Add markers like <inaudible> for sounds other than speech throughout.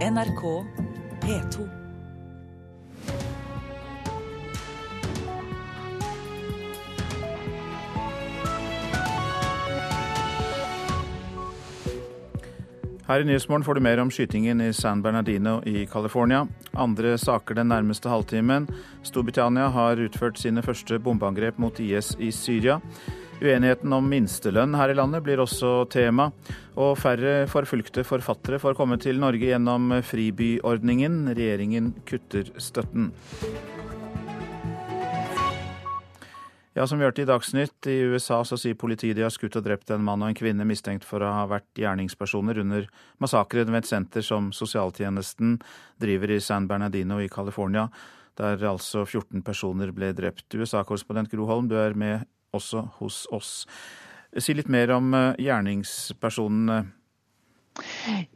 NRK P2. Her i Nyhetsmorgen får du mer om skytingen i San Bernardino i California. Andre saker den nærmeste halvtimen. Storbritannia har utført sine første bombeangrep mot IS i Syria. Uenigheten om minstelønn her i landet blir også tema. Og færre forfulgte forfattere får komme til Norge gjennom fribyordningen. Regjeringen kutter støtten. Ja, som vi hørte i Dagsnytt, i USA så sier politiet de har skutt og drept en mann og en kvinne mistenkt for å ha vært gjerningspersoner under massakren ved et senter som sosialtjenesten driver i San Bernardino i California, der altså 14 personer ble drept. USA-korrespondent Gro Holm, du er med også hos oss. Si litt mer om eh, gjerningspersonene.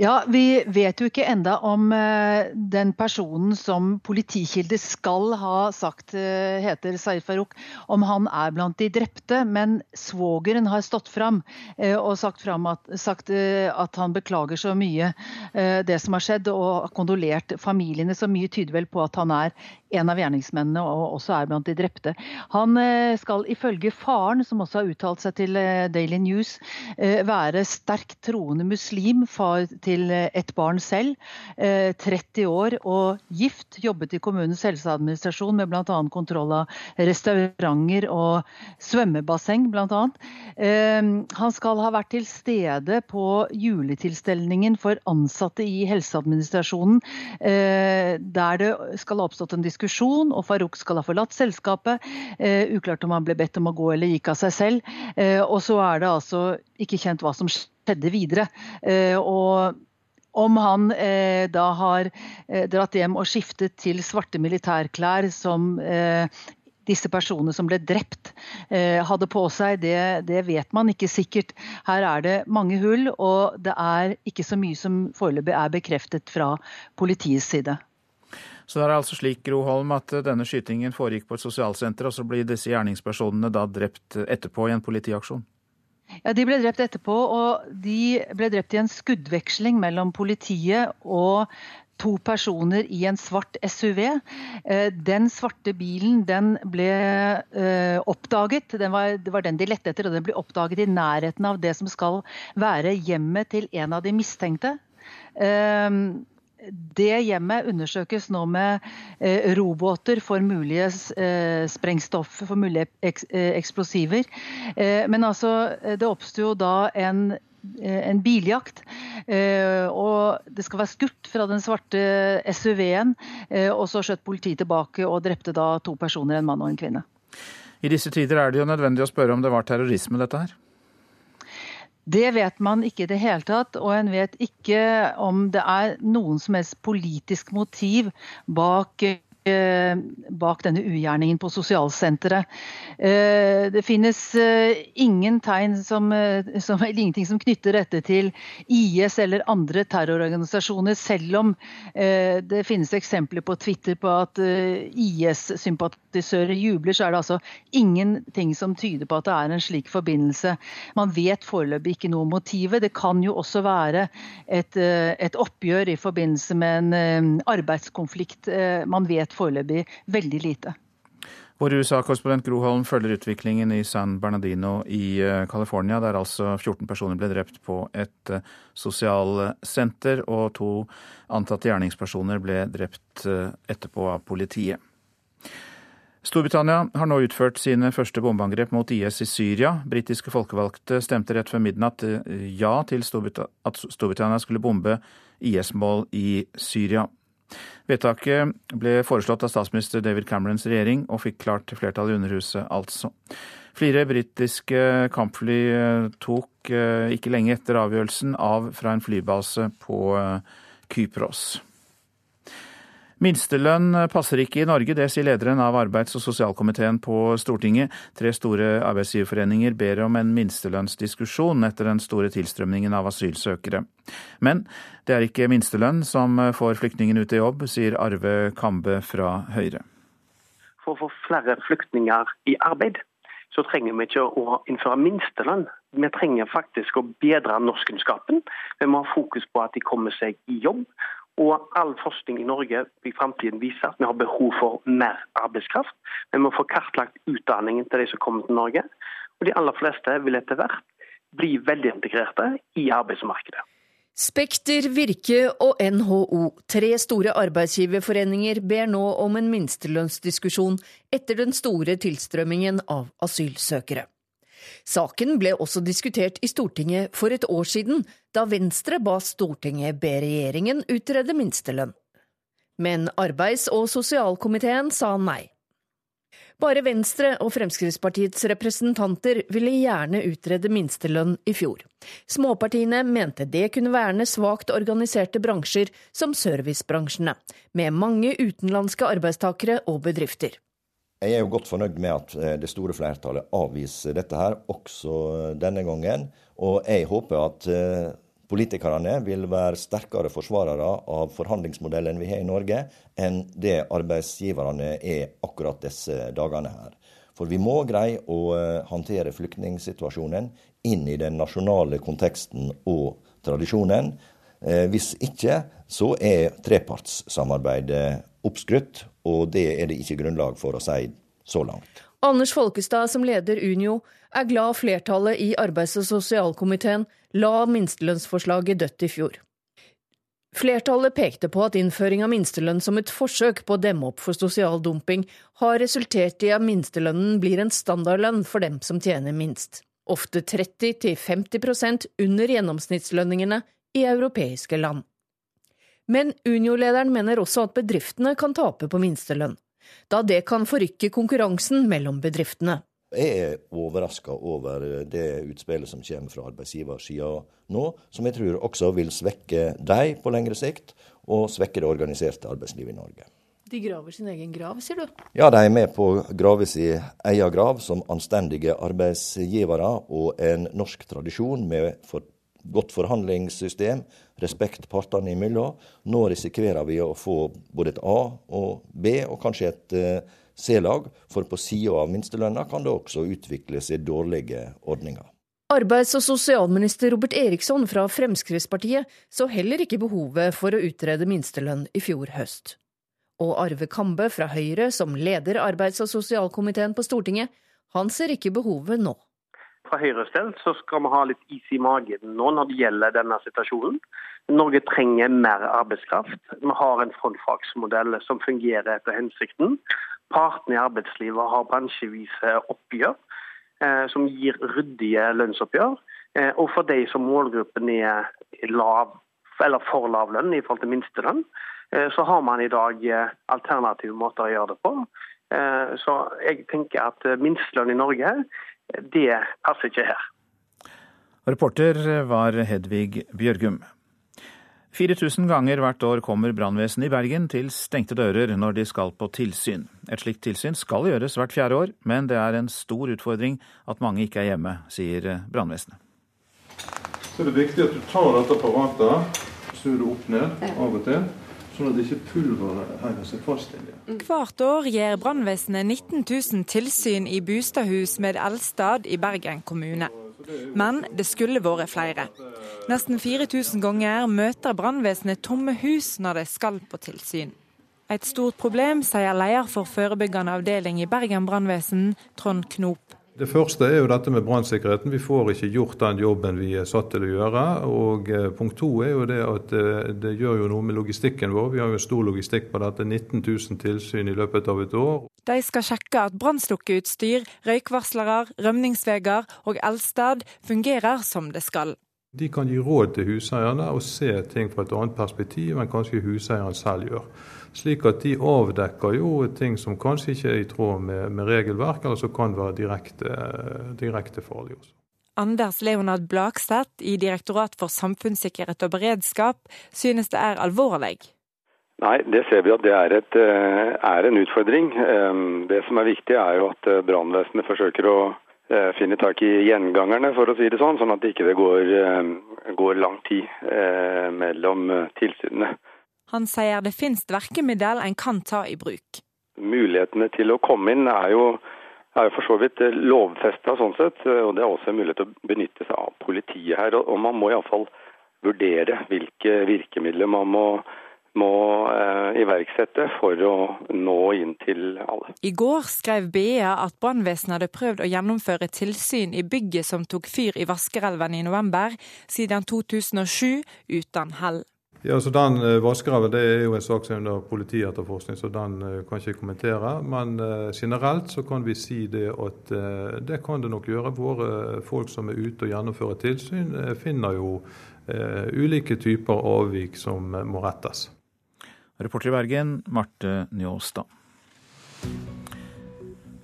Ja, Vi vet jo ikke enda om uh, den personen som politikilder skal ha sagt uh, heter Saeed Farouk, om han er blant de drepte. Men svogeren har stått fram og sagt, fram at, sagt at, han beklager så mye det som har skjedd, og kondolert familiene. Så mye tyder vel på at han er en av gjerningsmennene og også er blant de drepte. Han skal ifølge faren, som også har uttalt seg til Daily News, være sterkt troende muslim far til ett barn selv. 30 eh, år og gift. Jobbet i kommunens helseadministrasjon med bl.a. kontroll av restauranter og svømmebasseng bl.a. Eh, han skal ha vært til stede på juletilstelningen for ansatte i helseadministrasjonen, eh, der det skal ha oppstått en diskusjon, og Farouk skal ha forlatt selskapet. Uklart om han ble bedt om å gå eller gikk av seg selv. Og så er det altså ikke kjent hva som skjedde videre. Eh, og om han eh, da har eh, dratt hjem og skiftet til svarte militærklær som eh, disse personene som ble drept eh, hadde på seg, det, det, vet man ikke sikkert. Her er det mange hull, og det er ikke så mye som foreløpig er bekreftet fra politiets side. Så det er altså slik, Gro Holm, at denne skytingen foregikk på et sosialsenter, og så blir disse gjerningspersonene da drept etterpå i en politiaksjon? Ja, De ble drept etterpå, og de ble drept i en skuddveksling mellom politiet og to personer i en svart SUV. Eh, den svarte bilen den ble eh, oppdaget, den var, det var den de lette etter, og den ble oppdaget i nærheten av det som skal være hjemmet til en av de mistenkte. Eh, det hjemmet undersøkes nå med roboter robåter for mulige eh, sprengstoff, for mulige eh, eksplosiver. Eh, men altså, det oppsto jo da en, eh, en biljakt. Eh, og det skal være skutt fra den svarte SUV-en. og så skjøt politiet tilbake og drepte da to personer, en mann og en kvinne. I disse tider er det jo nødvendig å spørre om det var terrorisme, dette her? Det vet man ikke i det hele tatt, og en vet ikke om det er noen som helst politisk motiv bak Eh, bak denne ugjerningen på sosialsenteret. Eh, det finnes eh, ingen tegn som, som, ingenting som knytter dette til IS eller andre terrororganisasjoner, selv om det finnes eksempler på Twitter på at IS-sympatisører jubler, så er det altså ingenting som tyder på at det er en slik forbindelse. Man vet foreløpig ikke noe om motivet. Det kan jo også være et, et oppgjør i forbindelse med en arbeidskonflikt. Man vet foreløpig veldig lite. Vår USA-korrespondent Gro Holm følger utviklingen i San Bernardino i eh, California, der altså 14 personer ble drept på et eh, sosialsenter, og to antatte gjerningspersoner ble drept eh, etterpå av politiet. Storbritannia har nå utført sine første bombeangrep mot IS i Syria. Britiske folkevalgte stemte rett før midnatt ja til at Storbritannia skulle bombe IS-mål i Syria. Vedtaket ble foreslått av statsminister David Camerons regjering, og fikk klart flertall i Underhuset, altså. Flere britiske kampfly eh, tok eh, ikke lenge etter avgjørelsen av fra en flybase på eh, Kypros. Minstelønn passer ikke i Norge, det sier lederen av arbeids- og sosialkomiteen på Stortinget. Tre store arbeidsgiverforeninger ber om en minstelønnsdiskusjon etter den store tilstrømningen av asylsøkere. Men det er ikke minstelønn som får flyktningen ut i jobb, sier Arve Kambe fra Høyre. For å få flere flyktninger i arbeid, så trenger vi ikke å innføre minstelønn. Vi trenger faktisk å bedre norskkunnskapen. Vi må ha fokus på at de kommer seg i jobb, Og all forskning i Norge i framtiden viser at vi har behov for mer arbeidskraft. Vi må få kartlagt utdanningen til de som kommer til Norge. Og de aller fleste vil etter hvert bli veldig integrerte i arbeidsmarkedet. Spekter, Virke og NHO, tre store arbeidsgiverforeninger, ber nå om en minstelønnsdiskusjon etter den store tilstrømmingen av asylsøkere. Saken ble også diskutert i Stortinget for et år siden, da Venstre ba Stortinget be regjeringen utrede minstelønn. Men arbeids- og sosialkomiteen sa nei. Bare Venstre og Fremskrittspartiets representanter ville gjerne utrede minstelønn i fjor. Småpartiene mente det kunne verne svakt organiserte bransjer som servicebransjene, med mange utenlandske arbeidstakere og bedrifter. Jeg er jo godt fornøyd med at eh, det store flertallet avviser dette her, også denne gangen. Og jeg håper at eh, Politikerne vil være sterkere forsvarere av forhandlingsmodellen vi har i Norge, enn det arbeidsgiverne er akkurat disse dagene her. For vi må greie å eh, håndtere flyktningsituasjonen inn i den nasjonale konteksten og tradisjonen. Eh, hvis ikke, så er trepartssamarbeidet oppskrytt, og det er det ikke grunnlag for å si så langt. Anders Folkestad, som leder Unio, er glad flertallet i arbeids- og sosialkomiteen la minstelønnsforslaget dødt i fjor. Flertallet pekte på at innføring av minstelønn som et forsøk på å demme opp for sosial dumping, har resultert i at minstelønnen blir en standardlønn for dem som tjener minst. Ofte 30-50 under gjennomsnittslønningene i europeiske land. Men Unio-lederen mener også at bedriftene kan tape på minstelønn, da det kan forrykke konkurransen mellom bedriftene. Jeg er overraska over det utspillet som kommer fra arbeidsgiversida nå, som jeg tror også vil svekke dem på lengre sikt, og svekke det organiserte arbeidslivet i Norge. De graver sin egen grav, sier du? Ja, de er med på å grave sin egen grav som anstendige arbeidsgivere og en norsk tradisjon med for godt forhandlingssystem, respekt partene imellom. Nå risikerer vi å få både et A og B, og kanskje et uh, C-lag, for på sida av minstelønna kan det også utvikle seg dårlige ordninger. Arbeids- og sosialminister Robert Eriksson fra Fremskrittspartiet så heller ikke behovet for å utrede minstelønn i fjor høst. Og Arve Kambe fra Høyre, som leder arbeids- og sosialkomiteen på Stortinget, han ser ikke behovet nå. Fra Høyres del så skal vi ha litt is i magen nå når det gjelder denne situasjonen. Norge trenger mer arbeidskraft. Vi har en frontfagsmodell som fungerer etter hensikten. Partene i arbeidslivet har bransjevise oppgjør eh, som gir ryddige lønnsoppgjør. Eh, og for de som målgruppen er lav, eller for lav lønn i forhold til minstelønn, eh, så har man i dag eh, alternative måter å gjøre det på. Eh, så jeg tenker at minstelønn i Norge, det passer ikke her. Reporter var Hedvig Bjørgum. 4000 ganger hvert år kommer brannvesenet i Bergen til stengte dører når de skal på tilsyn. Et slikt tilsyn skal gjøres hvert fjerde år, men det er en stor utfordring at mange ikke er hjemme, sier brannvesenet. Så er det viktig at du tar dette apparatet, snur det opp ned av og til, sånn at ikke pulveret henger seg fast inni. Hvert år gjør brannvesenet 19 000 tilsyn i bostadhus med Elstad i Bergen kommune. Men det skulle vært flere. Nesten 4000 ganger møter brannvesenet tomme hus når de skal på tilsyn. Et stort problem, sier leder for forebyggende avdeling i Bergen brannvesen, Trond Knop. Det første er jo dette med brannsikkerheten. Vi får ikke gjort den jobben vi er satt til å gjøre. Og eh, punkt to er jo det at eh, det gjør jo noe med logistikken vår. Vi har jo en stor logistikk på dette. 19 000 tilsyn i løpet av et år. De skal sjekke at brannslukkeutstyr, røykvarslere, rømningsveier og elstad fungerer som det skal. De kan gi råd til huseierne og se ting fra et annet perspektiv enn kanskje huseieren selv gjør. Slik at de avdekker jo ting som kanskje ikke er i tråd med, med regelverk, eller som kan være direkte, direkte farlig Også. Anders Leonard Blakstedt i Direktorat for samfunnssikkerhet og beredskap synes det er alvorlig. Nei, det ser vi at det er, et, eh, er, en utfordring. Ehm, det som er viktig er jo at eh, brannvesenet forsøker å eh, finne tak i gjengangerne, for å si det sånn, sånn at det ikke går, går lang tid mellom tilsynene. Han sier det finnes verkemiddel en kan ta i bruk. Mulighetene til å komme inn er jo, er jo for så vidt lovfesta sånn sett. Og det er også en mulighet til å benytte seg av politiet her. Og man må iallfall vurdere hvilke virkemidler man må må eh, iverksette for å nå inn til alle. I går skrev BA at brannvesenet hadde prøvd å gjennomføre tilsyn i bygget som tok fyr i Vaskerelven i november, siden 2007 uten hell. Ja, så den vassgraven det er jo en sak som er under politietterforskning, så den uh, kan jeg ikke kommentere. Men uh, generelt så kan vi si det at det kan det nok gjøre. Våre folk som er ute og gjennomfører tilsyn, finner jo ulike typer avvik som må rettes. Reporter i Bergen, Marte Njåstad.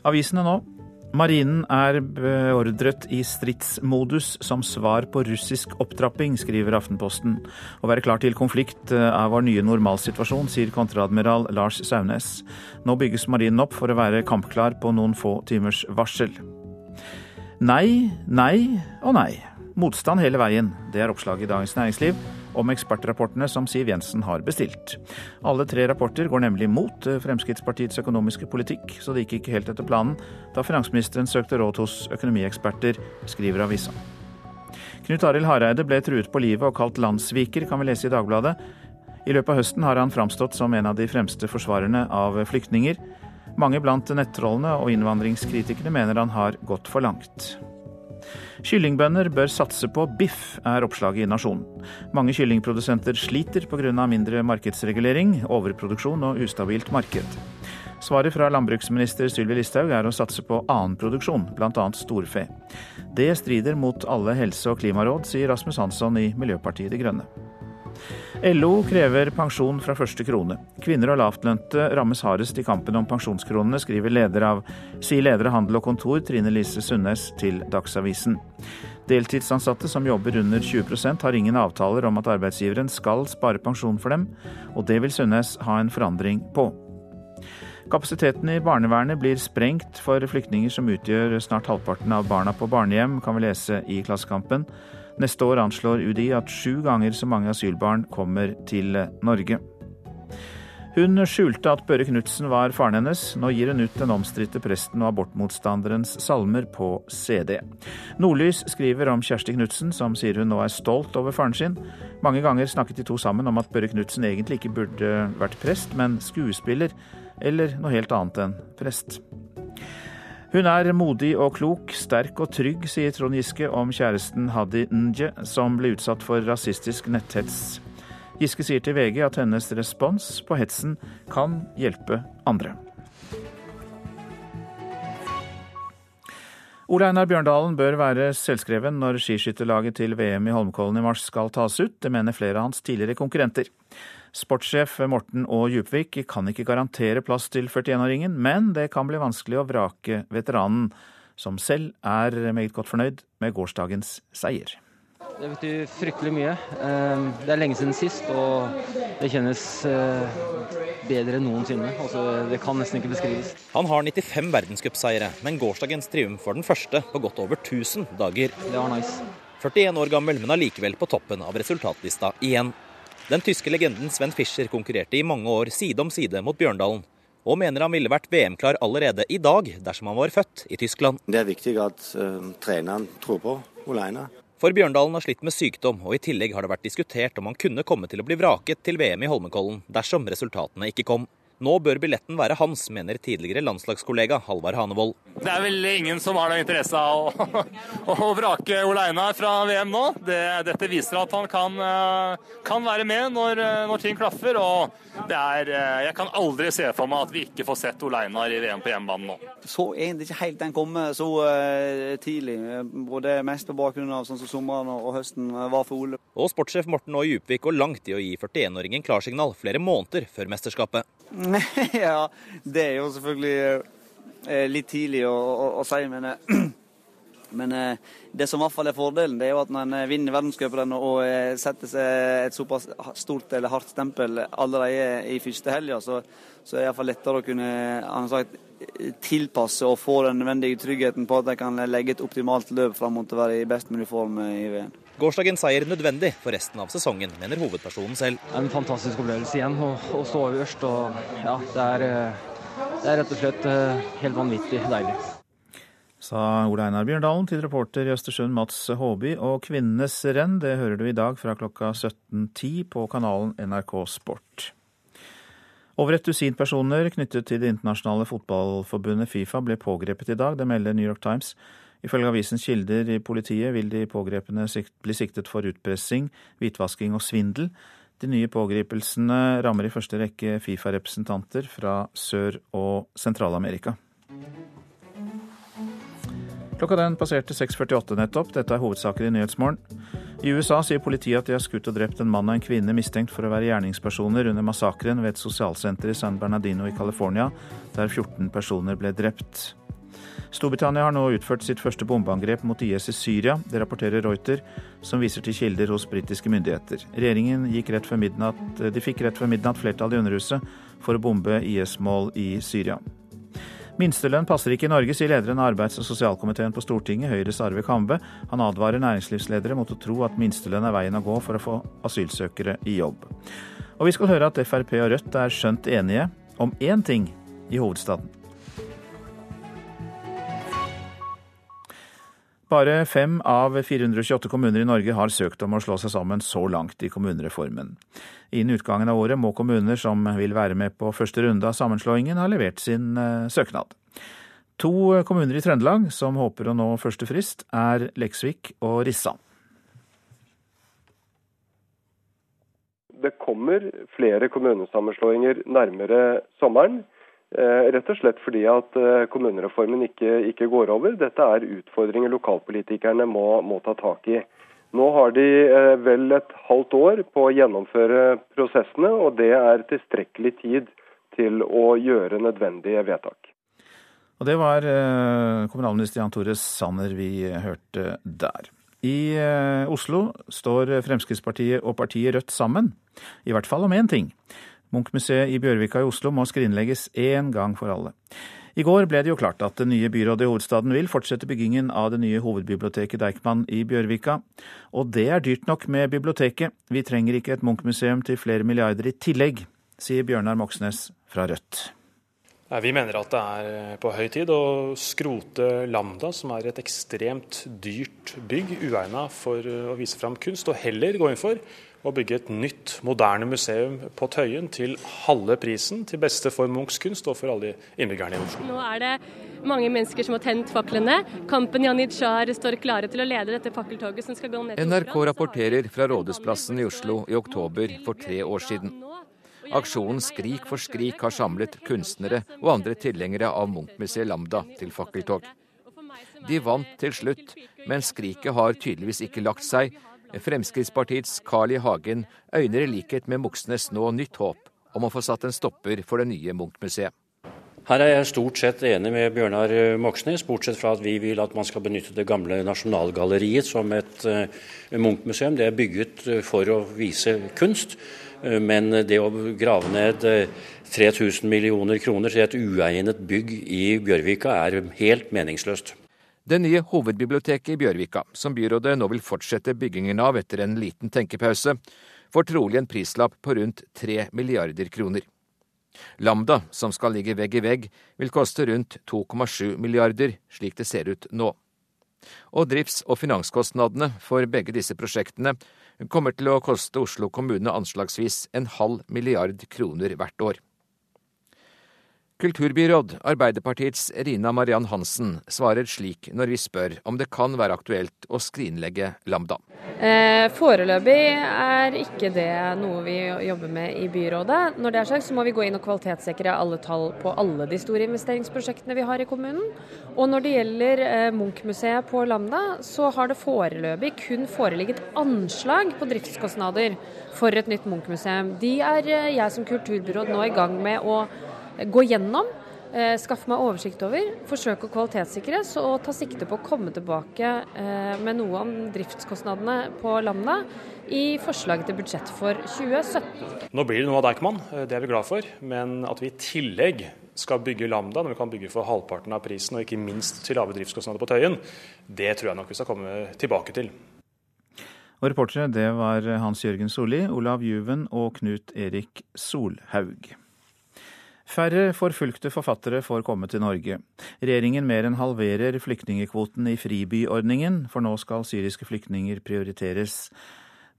Avisene nå. Marinen er beordret i stridsmodus som svar på russisk opptrapping, skriver Aftenposten. Å være klar til konflikt er vår nye normalsituasjon, sier kontreadmiral Lars Saunes. Nå bygges marinen opp for å være kampklar på noen få timers varsel. Nei, nei og nei. Motstand hele veien. Det er oppslaget i Dagens Næringsliv om ekspertrapportene som Siv Jensen har bestilt. Alle tre rapporter går nemlig mot eh, Fremskrittspartiets økonomiske politikk, så det gikk ikke helt etter planen da finansministeren søkte råd hos økonomieksperter, skriver avisa. Knut Arild Hareide ble truet på livet og kalt landssviker, kan vi lese i Dagbladet. I løpet av høsten har han framstått som en av de fremste forsvarerne av flyktninger. Mange blant nettrollene og innvandringskritikerne mener han har gått for langt. Kyllingbønder bør satse på biff, er oppslaget i Nasjonen. Mange kyllingprodusenter sliter pga. mindre markedsregulering, overproduksjon og ustabilt marked. Svaret fra landbruksminister Sylvi Listhaug er å satse på annen produksjon, bl.a. storfe. Det strider mot alle helse- og klimaråd, sier Rasmus Hansson i Miljøpartiet De Grønne. LO krever pensjon fra første krone. Kvinner og lavtlønte rammes hardest i kampen om pensjonskronene, skriver leder av, sier leder av Handel og Kontor Trine Lise Sundnes til Dagsavisen. Deltidsansatte som jobber under 20% har ingen avtaler om at arbeidsgiveren skal spare pensjon for dem, og det vil Sundnes ha en forandring på. Kapasiteten i barnevernet blir sprengt for flyktninger som utgjør snart halvparten av barna på barnehjem, kan vi lese i Klassekampen. Neste år anslår UDI at sju ganger så mange asylbarn kommer til Norge. Hun skjulte at Børre Knutsen var faren hennes. Nå gir hun ut den omstridte presten og abortmotstanderens salmer på CD. Nordlys skriver om Kjersti Knutsen, som sier hun nå er stolt over faren sin. Mange ganger snakket de to sammen om at Børre Knutsen egentlig ikke burde vært prest, men skuespiller, eller noe helt annet enn prest. Hun er modig og klok, sterk og trygg, sier Trond Giske om kjæresten Hadi Nje, som ble utsatt for rasistisk netthets. Giske sier til VG at hennes respons på hetsen kan hjelpe andre. Ole Einar Bjørndalen bør være selvskreven når skiskytterlaget til VM i Holmenkollen i mars skal tas ut. Det mener flere av hans tidligere konkurrenter. Sportssjef Morten Aa Djupvik kan ikke garantere plass til 41-åringen, men det kan bli vanskelig å vrake veteranen, som selv er meget godt fornøyd med gårsdagens seier. Det betyr fryktelig mye. Ehm, det er lenge siden sist, og det kjennes eh, bedre enn noensinne. Altså, det kan nesten ikke beskrives. Han har 95 verdenscupseiere, men gårsdagens triumf var den første på godt over 1000 dager. Det var nice. 41 år gammel, men allikevel på toppen av resultatlista igjen. Den tyske legenden Sven Fischer konkurrerte i mange år side om side mot Bjørndalen, og mener han ville vært VM-klar allerede i dag dersom han var født i Tyskland. Det er viktig at uh, treneren tror på Oleina. For Bjørndalen har slitt med sykdom, og i tillegg har det vært diskutert om han kunne komme til å bli vraket til VM i Holmenkollen dersom resultatene ikke kom. Nå bør billetten være hans, mener tidligere landslagskollega Halvard Hanevold. Det er vel ingen som har interesse av å, <laughs> å vrake Ole Einar fra VM nå. Det, dette viser at han kan, eh, kan være med når, eh, når, ting klaffer. og er, eh, Jeg kan aldri se for meg at vi ikke får sett Ole Einar i VM på hjemmebane nå. Så egentlig ikke helt den komme så tidlig. Både mest på bakgrunn av sånn som sommeren og høsten var for Ole. Og sportssjef Morten Aae Djupvik går langt i å gi 41-åringen klarsignal flere måneder før mesterskapet. <laughs> ja, det er jo selvfølgelig eh, litt tidlig å, å, å si, men, eh, <clears throat> men eh, det som i hvert fall er fordelen, det er jo at når en vinner verdenscupen og setter seg et såpass stort eller hardt stempel allerede i første helga, så, så er det iallfall lettere å kunne sagt, tilpasse og få den nødvendige tryggheten på at de kan legge et optimalt løp fram mot å være i best mulig form i VM. Gårsdagens seier nødvendig for resten av sesongen, mener hovedpersonen selv. En fantastisk opplevelse igjen å, å stå øverst. og ja, det er, eh, det er rett og slett eh, helt vanvittig deilig. Sa Ole Einar Bjørndalen til reporter i Østersund Mats Håby. Og kvinnenes renn det hører du i dag fra klokka 17.10 på kanalen NRK Sport. Over et dusin personer knyttet til det internasjonale fotballforbundet Fifa ble pågrepet i dag, det melder New York Times. Ifølge avisens kilder i politiet vil de pågrepne bli siktet for utpressing, hvitvasking og svindel. De nye pågripelsene rammer i første rekke Fifa-representanter fra Sør- og Sentral-Amerika. Klokka den passerte 6.48 nettopp. Dette er hovedsaker i Nyhetsmorgen. I USA sier politiet at de har skutt og drept en mann og en kvinne mistenkt for å være gjerningspersoner under massakren ved et sosialsenter i San Bernardino i California, der 14 personer ble drept. Storbritannia har nå utført sitt første bombeangrep mot IS i Syria. Det rapporterer Reuter, som viser til kilder hos britiske myndigheter. Regjeringen gikk rett før midnatt, de fikk rett før midnatt flertall i Underhuset for å bombe IS-mål i Syria. Minstelønn passer ikke i Norge, sier lederen av arbeids- og sosialkomiteen på Stortinget, Høyres Arve Kambe. Han advarer næringslivsledere mot å tro at minstelønn er veien å gå for å få asylsøkere i jobb. Og vi skal høre at Frp og Rødt er skjønt enige om én ting i hovedstaden. Bare fem av 428 kommuner i Norge har søkt om å slå seg sammen så langt i kommunereformen. Innen utgangen av året må kommuner som vil være med på første runde av sammenslåingen, ha levert sin eh, søknad. To kommuner i Trøndelag som håper å nå første frist, er Leksvik og Rissa. Det kommer flere kommunesammenslåinger nærmere sommeren. Eh, rett og slett fordi at eh, kommunereformen ikke, ikke går over. Dette er utfordringer lokalpolitikerne må, må, ta tak i. Nå har de eh, vel et halvt år på å gjennomføre prosessene, og det er tilstrekkelig tid til å gjøre nødvendige vedtak. Og Det var kommunalminister Jan Tore Sanner vi hørte der. I Oslo står Fremskrittspartiet og partiet Rødt sammen, i hvert fall om én ting. Munchmuseet i Bjørvika i Oslo må skrinlegges én gang for alle. I går ble det jo klart at det nye byrådet i hovedstaden vil fortsette byggingen av det nye hovedbiblioteket Deichman i Bjørvika. Og det er dyrt nok med biblioteket. Vi trenger ikke et Munch-museum til flere milliarder i tillegg, sier Bjørnar Moxnes fra Rødt. Vi mener at det er på høy tid å skrote Lambda, som er et ekstremt dyrt bygg, uegna for å vise fram kunst, og heller gå inn for å bygge et nytt, moderne museum på Tøyen til halve prisen, til beste for Munchs kunst og for alle innbyggerne i Oslo. Nå er det mange mennesker som har tent faklene. Kampen Janitsjar står klare til å lede dette fakkeltoget som skal gå ned til NRK rapporterer fra Rådhusplassen i Oslo i oktober for tre år siden. Aksjonen Skrik for skrik har samlet kunstnere og andre tilhengere av Munch-museet Lambda til fakkeltog. De vant til slutt, men skriket har tydeligvis ikke lagt seg, Fremskrittspartiets Carl I. Hagen øyner i likhet med Moxnes nå nytt håp om å få satt en stopper for det nye Munch-museet. Her er jeg stort sett enig med Bjørnar Moxnes, bortsett fra at vi vil at man skal benytte det gamle Nasjonalgalleriet som et uh, Munch-museum. Det er bygget uh, for å vise kunst, uh, men det å grave ned 3000 millioner kroner til et uegnet bygg i Bjørvika er helt meningsløst. Det nye hovedbiblioteket i Bjørvika, som byrådet nå vil fortsette byggingen av etter en liten tenkepause, får trolig en prislapp på rundt tre milliarder kroner. Lambda, som skal ligge vegg i vegg, vil koste rundt 2,7 milliarder, slik det ser ut nå. Og drifts- og finanskostnadene for begge disse prosjektene kommer til å koste Oslo kommune anslagsvis en halv milliard kroner hvert år. Kulturbyråd, Arbeiderpartiets Rina Mariann Hansen, svarer slik når vi spør om det kan være aktuelt å skrinlegge Lambda. Eh, foreløpig er ikke det noe vi jobber med i byrådet. Når det er sagt, så må vi gå inn og kvalitetssikre alle tall på alle de store investeringsprosjektene vi har i kommunen. Og når det gjelder eh, Munch-museet på Lambda, så har det foreløpig kun foreligget anslag på driftskostnader for et nytt Munch-museum. De er eh, jeg som kulturbyråd nå i gang med å gå gjennom, eh, skaffe meg oversikt over, forsøke å kvalitetssikres og ta sikte på å komme tilbake eh, med noe om driftskostnadene på Lambda i forslaget til budsjett for 2017. Nå blir det noe av Deichman, eh, det er vi glad for. Men at vi i tillegg skal bygge Lambda, når vi kan bygge for halvparten av prisen, og ikke minst til lave driftskostnader på Tøyen, det tror jeg nok vi skal komme tilbake til. Og Reportere det var Hans Jørgen Solli, Olav Juven og Knut Erik Solhaug. Færre forfulgte forfattere får komme til Norge. Regjeringen mer enn halverer flyktningekvoten i fribyordningen, for nå skal syriske flyktninger prioriteres.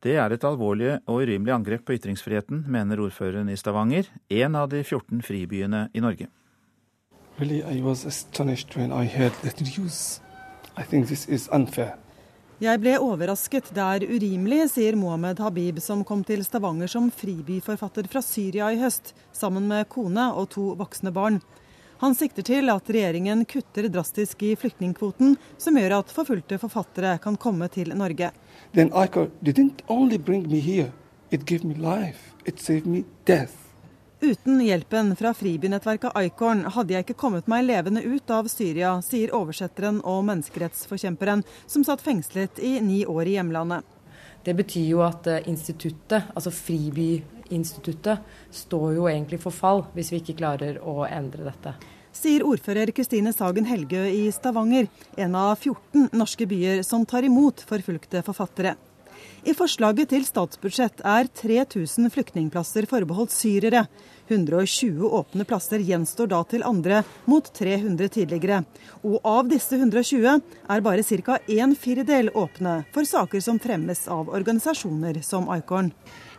Det er et alvorlig og urimelig angrep på ytringsfriheten, mener ordføreren i Stavanger, en av de 14 fribyene i Norge. Really, I was astonished when I heard the news. I think this is unfair. Jeg ble overrasket, det er urimelig, sier Mohammed Habib, som kom til Stavanger som fribyforfatter fra Syria i høst, sammen med kone og to voksne barn. Han sikter til at regjeringen kutter drastisk i flyktningkvoten, som gjør at forfulgte forfattere kan komme til Norge. Then I didn't only bring me here, it gave me life, it saved me death. Uten hjelpen fra fribynettverket Icorn hadde jeg ikke kommet meg levende ut av Syria, sier oversetteren og menneskerettsforkjemperen som satt fengslet i ni år i hjemlandet. Det betyr jo at eh, instituttet, altså Fribyinstituttet, står jo egentlig for fall hvis vi ikke klarer å endre dette. Sier ordfører Kristine Sagen Helgø i Stavanger, en av 14 norske byer som tar imot forfulgte forfattere. I forslaget til statsbudsjett er 3000 flyktningplasser forbeholdt syrere. 120 åpne plasser gjenstår da til andre, mot 300 tidligere. Og av disse 120 er bare ca. en firedel åpne for saker som fremmes av organisasjoner som Icorn.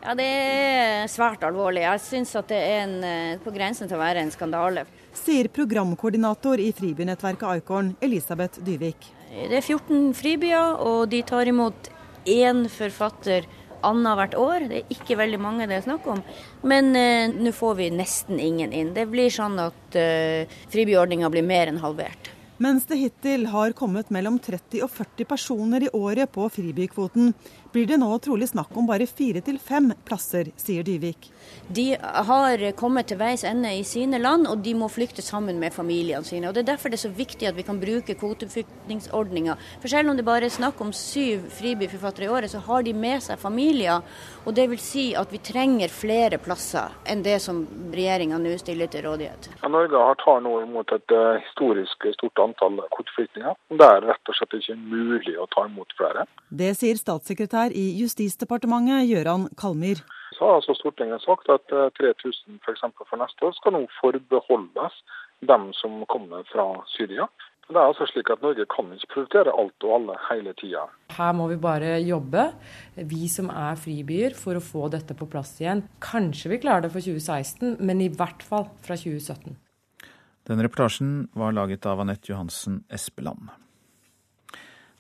Ja, Det er svært alvorlig. Jeg syns det er en, eh, på grensen til å være en skandale. Sier programkoordinator i fribynettverket Icorn, Elisabeth Dyvik. Det er 14 fribyer, og de tar imot én forfatter annethvert år. Det er ikke veldig mange det er snakk om. Men eh, nå får vi nesten ingen inn. Det blir sånn at eh, fribyordninga blir mer enn halvert. Mens det hittil har kommet mellom 30 og 40 personer i året på fribykvoten, blir det nå trolig snakk om bare fire til fem plasser, sier Dyvik. De har kommet til veis ende i sine land, og de må flykte sammen med familiene sine. Og Det er derfor det er så viktig at vi kan bruke kvoteflyktningsordninga. For selv om det bare er snakk om syv fribyforfattere i året, så har de med seg familier. Og det vil si at vi trenger flere plasser enn det som regjeringa nå stiller til rådighet. Ja, Norge har tar nå imot et uh, historisk stort antall kvoteflyktninger. Det er rett og slett ikke mulig å ta imot flere. Det sier statssekretær statssekretær i Justisdepartementet, Gøran Kalmyr. Så har altså Stortinget sagt at 3000 f.eks. For, for neste år skal nå forbeholdes dem som kommer fra Syria. Det er altså slik at Norge kan ikke prioritere alt og alle hele tida. Her må vi bare jobbe, vi som er fribyer, for å få dette på plass igjen. Kanskje vi klarer det for 2016, men i hvert fall fra 2017. Den reportasjen var laget av Anette Johansen Espeland.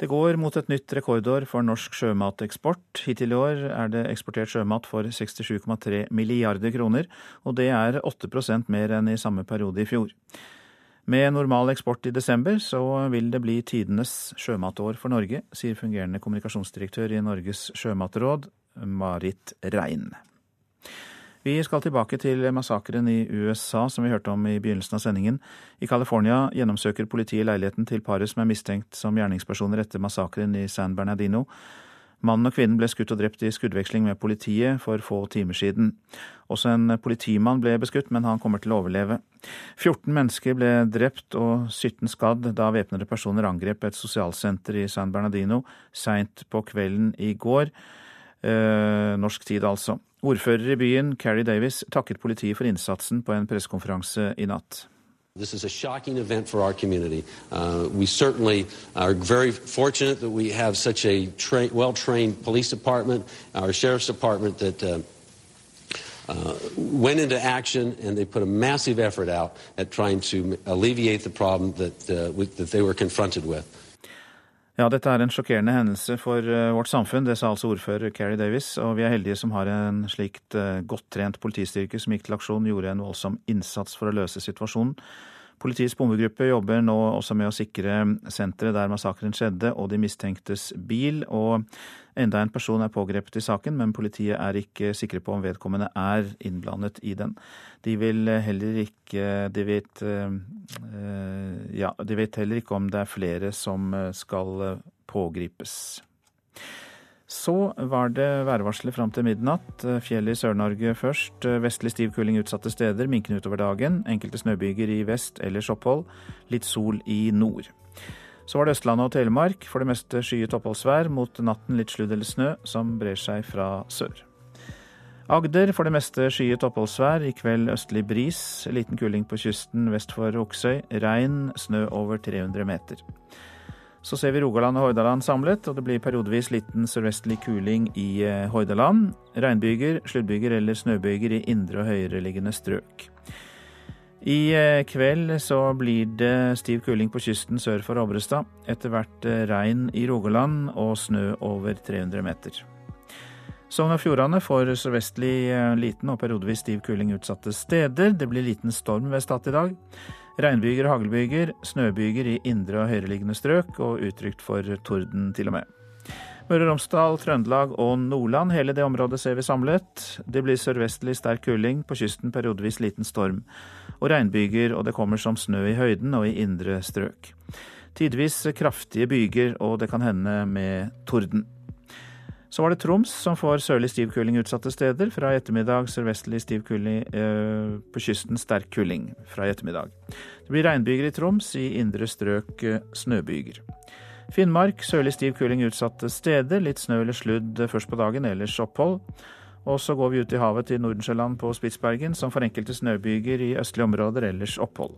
Det går mot et nytt rekordår for norsk sjømateksport. Hittil i år er det eksportert sjømat for 67,3 milliarder kroner, og det er 8% mer enn i samme periode i fjor. Med normal eksport i desember så vil det bli tidenes sjømatår for Norge, sier fungerende kommunikasjonsdirektør i Norges sjømatråd, Marit Rein. Vi skal tilbake til massakren i USA som vi hørte om i begynnelsen av sendingen. I California gjennomsøker politiet leiligheten til paret som er mistenkt som gjerningspersoner etter massakren i San Bernardino. Mannen og kvinnen ble skutt og drept i skuddveksling med politiet for få timer siden. Også en politimann ble beskutt, men han kommer til å overleve. 14 mennesker ble drept og 17 skadd da væpnede personer angrep et sosialsenter i San Bernardino seint på kvelden i går. Eh, norsk tid, altså. Ordfører i byen, Carrie Davis, takket politiet for innsatsen på en pressekonferanse i natt. This is a shocking event for our community. Uh, we certainly are very fortunate that we have such a well trained police department, our sheriff's department that uh, uh, went into action and they put a massive effort out at trying to alleviate the problem that, uh, that they were confronted with. Ja, dette er en sjokkerende hendelse for eh, vårt samfunn, det sa altså ordfører Carrie Davis. Og vi er heldige som har en slikt eh, godt trent politistyrke som gikk til aksjon, gjorde en voldsom innsats for å løse situasjonen. Politiets bombegruppe jobber nå også med å sikre senteret der massakren skjedde, og de mistenktes bil. Og enda en person er pågrepet i saken, men politiet er ikke sikre på om vedkommende er innblandet i den. De ikke de vet, eh, ja, de vet heller ikke om det er flere som skal pågripes. Så var det værvarselet fram til midnatt. Fjellet i Sør-Norge først. Vestlig stiv kuling utsatte steder. Minkende utover dagen. Enkelte snøbyger i vest, ellers opphold. Litt sol i nord. Så var det Østlandet og Telemark. For det meste skyet oppholdsvær. Mot natten litt sludd eller snø, som brer seg fra sør. Agder for det meste skyet oppholdsvær. I kveld østlig bris. Liten kuling på kysten vest for Oksøy. Regn, snø over 300 meter. Så ser vi Rogaland og Hordaland samlet, og det blir periodevis liten sørvestlig kuling i eh, Hordaland. Regnbyger, sluddbyger eller snøbyger i indre og høyereliggende strøk. I eh, kveld så blir det stiv kuling på kysten sør for Obrestad. Etter hvert eh, regn i Rogaland og snø over 300 meter. Sogn og Fjordane får sørvestlig liten og periodevis stiv kuling utsatte steder. Det blir liten storm ved Stad i dag. Regnbyger og haglbyger, snøbyger i indre og høyereliggende strøk, og utrygt for torden til og med. Møre og Romsdal, Trøndelag og Nordland, hele det området ser vi samlet. Det blir sørvestlig sterk kuling, på kysten periodevis liten storm. Og regnbyger, og det kommer som snø i høyden og i indre strøk. Tidvis kraftige byger, og det kan hende med torden. Så var det Troms som får sørlig stiv kuling utsatte steder. Fra i ettermiddag sørvestlig stiv kuling eh, på kysten, sterk kuling fra i ettermiddag. Det blir regnbyger i Troms, i indre strøk eh, snøbyger. Finnmark sørlig stiv kuling utsatte steder. Litt snø eller sludd først på dagen, ellers opphold. Og så går vi ut i havet til Nordensjøland på Spitsbergen, som for enkelte snøbyger i østlige områder, ellers opphold.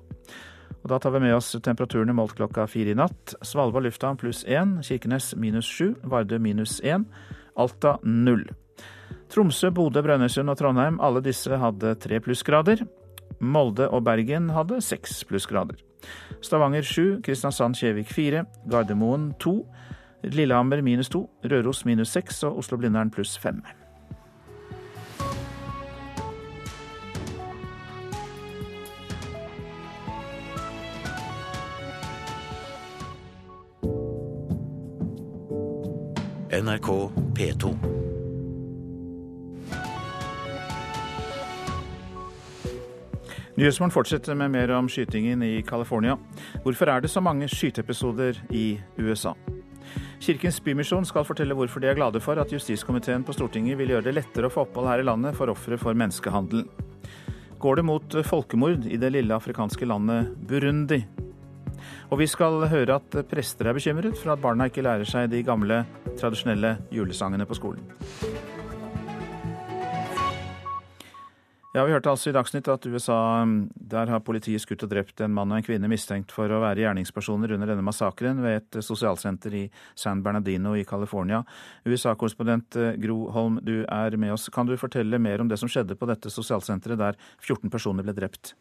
Og Da tar vi med oss temperaturene målt klokka fire i natt. Svalbard lufthavn pluss én, Kirkenes minus sju, Vardø minus én. Alta null. Tromsø, Bodø, Brønnøysund og Trondheim, alle disse hadde tre plussgrader. Molde og Bergen hadde seks plussgrader. Stavanger 7, Kristiansand-Kjevik 4, Gardermoen 2, Lillehammer minus 2, Røros minus 6 og Oslo-Blindern pluss 5. NRK P2. Nyhetsmorgen fortsetter med mer om skytingen i California. Hvorfor er det så mange skyteepisoder i USA? Kirkens Bymisjon skal fortelle hvorfor de er glade for at justiskomiteen på Stortinget vil gjøre det lettere å få opphold her i landet for ofre for menneskehandel. Går det mot folkemord i det lille afrikanske landet Burundi? Og vi skal høre at prester er bekymret for at barna ikke lærer seg de gamle, tradisjonelle julesangene på skolen. Ja, Vi hørte altså i Dagsnytt at USA der har politiet skutt og drept en mann og en kvinne mistenkt for å være gjerningspersoner under denne massakren ved et sosialsenter i San Bernardino i California. USA-korrespondent Gro Holm, du er med oss. Kan du fortelle mer om det som skjedde på dette sosialsenteret der 14 personer ble drept?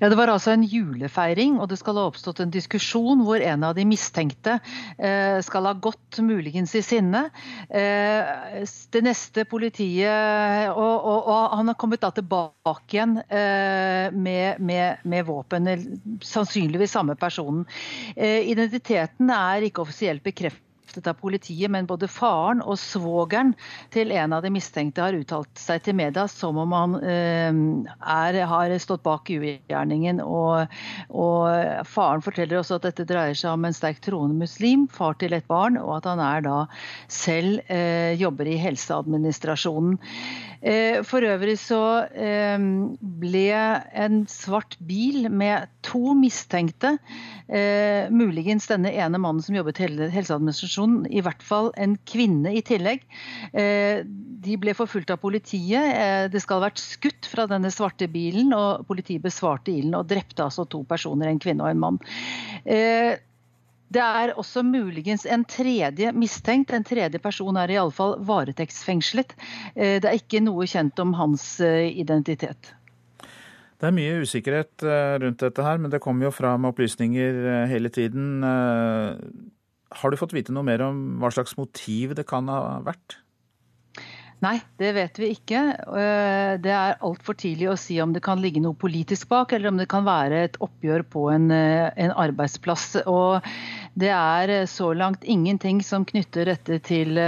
Ja, Det var altså en julefeiring, og det skal ha oppstått en diskusjon hvor en av de mistenkte eh, skal ha gått muligens i sinne. Eh, det neste politiet og, og, og, han har kommet da tilbake igjen eh, med, med, med, våpen. Sannsynligvis samme personen. Identiteten er ikke offisielt bekreftet bekreftet av politiet, men både faren og svogeren til en av de mistenkte har uttalt seg til media som om han eh, er, har stått bak ugjerningen. Og, og, faren forteller også at dette dreier seg om en sterkt troende muslim, far til et barn, og at han er da selv eh, jobber i helseadministrasjonen. Eh, for øvrig så eh, ble en svart bil med to mistenkte, eh, muligens denne ene mannen som jobbet i helseadministrasjonen, i hvert fall en kvinne i tillegg, de ble forfulgt av politiet. Det skal ha vært skutt fra denne svarte bilen, og politiet besvarte ilden og drepte altså to personer, en kvinne og en mann. Det er også muligens en tredje mistenkt. En tredje person er iallfall varetektsfengslet. Eh, det er ikke noe kjent om hans eh, identitet. Det er mye usikkerhet eh, rundt dette her, men det kommer jo fram opplysninger hele tiden. Har du fått vite noe mer om hva slags motiv det kan ha vært? Nei, det vet vi ikke. Det er altfor tidlig å si om det kan ligge noe politisk bak, eller om det kan være et oppgjør på en, en arbeidsplass. Og det er så langt ingenting som knytter dette til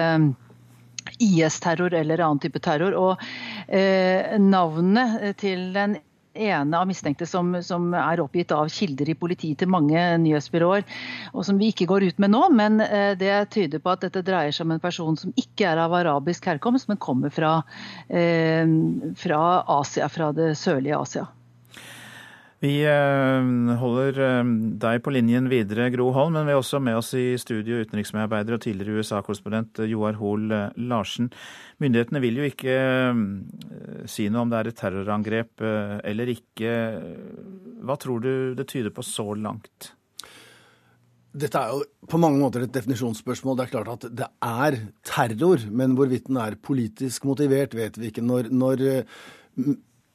IS-terror eller annen type terror. Og eh, navnet til den ene av mistenkte som, som, er oppgitt av kilder i politiet til mange nyhetsbyråer, og som vi ikke går ut med nå. Men eh, det tyder på at dette dreier seg om en person som ikke er av arabisk herkomst, men kommer fra, eh, fra Asia, fra det sørlige Asia. Vi eh, holder eh, deg på linjen videre, Gro Holm, men vi er også med oss i studio utenriksmedarbeider og tidligere USA-korrespondent Joar Hoel Larsen. Myndighetene vil jo ikke eh, si noe om det er et terrorangrep eller ikke. Hva tror du det tyder på så langt? Dette er jo på mange måter et definisjonsspørsmål. Det er klart at det er terror, men hvorvidt den er politisk motivert, vet vi ikke. Når, når eh,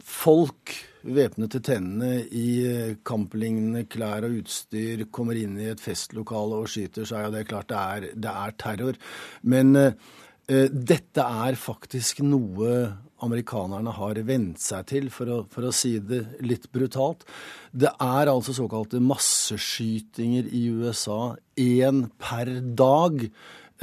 folk væpnet til tennene i eh, kamplignende klær og utstyr kommer inn i et festlokale og skyter, så er det det klart det er, det er terror. Men uh, dette er faktisk noe amerikanerne har vent seg til, for å, for å, si det litt brutalt. Det er altså såkalte masseskytinger i USA, én per dag.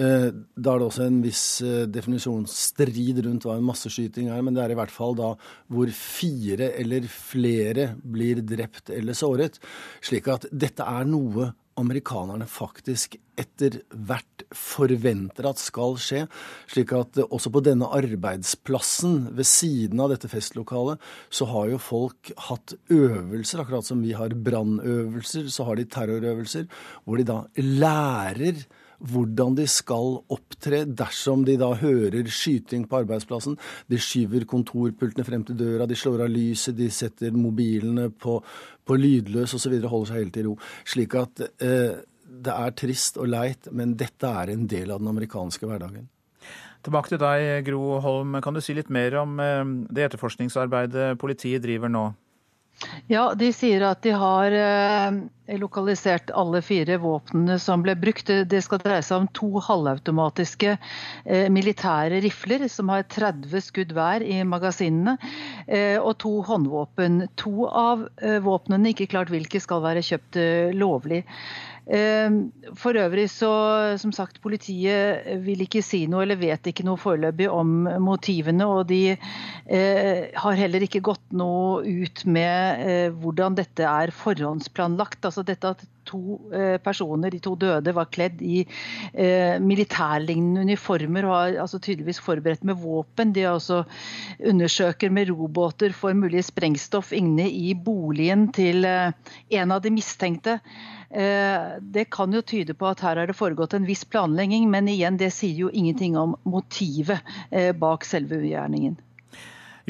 Eh, da er det også en viss eh, definisjonsstrid rundt hva en masseskyting er, men det er i hvert fall da hvor fire eller flere blir drept eller såret. Slik at dette er noe amerikanerne faktisk etter hvert forventer at skal skje. Slik at også på denne arbeidsplassen ved siden av dette festlokalet, så har jo folk hatt øvelser, akkurat som vi har brannøvelser, så har de terrorøvelser, hvor de da lærer hvordan de skal opptre dersom de da hører skyting på arbeidsplassen. De skyver kontorpultene frem til døra, de slår av lyset, de setter mobilene på, på lydløs osv. holder seg helt i ro. Slik at eh, det er trist og leit, men dette er en del av den amerikanske hverdagen. Tilbake til deg, Gro Holm. Kan du si litt mer om eh, det etterforskningsarbeidet politiet driver nå? Ja, De sier at de har eh, lokalisert alle fire våpnene som ble brukt. Det skal dreie seg om to halvautomatiske eh, militære rifler som har 30 skudd hver i magasinene, eh, og to håndvåpen. To av våpnene, ikke klart hvilke, skal være kjøpt lovlig. Ehm, for øvrig så, som sagt, politiet vil ikke si noe eller vet ikke noe foreløpig om motivene. Og de eh, har heller ikke gått noe ut med eh, hvordan dette er forhåndsplanlagt. Altså dette at to eh, personer, de to døde, var kledd i eh, militærlignende uniformer og har altså tydeligvis forberedt med våpen. De også undersøker med robåter for mulig sprengstoff inne i boligen til eh, en av de mistenkte. Det kan jo tyde på at her har det foregått en viss planlegging, men igjen, det sier jo ingenting om motivet bak selve ugjerningen.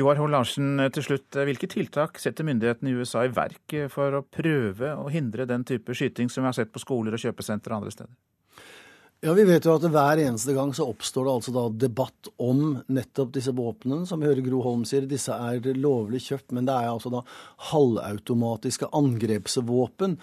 Joar Hoel Larsen, eh, til slutt. Hvilke tiltak setter myndighetene i USA i verk for å prøve å hindre den type skyting som vi har sett på skoler og kjøpesentre og andre steder? Ja, Vi vet jo at hver eneste gang så oppstår det altså da debatt om nettopp disse våpnene. Som vi hører Gro Holm sier, disse er lovlig kjøpt, men det er altså da halvautomatiske angrepsvåpen.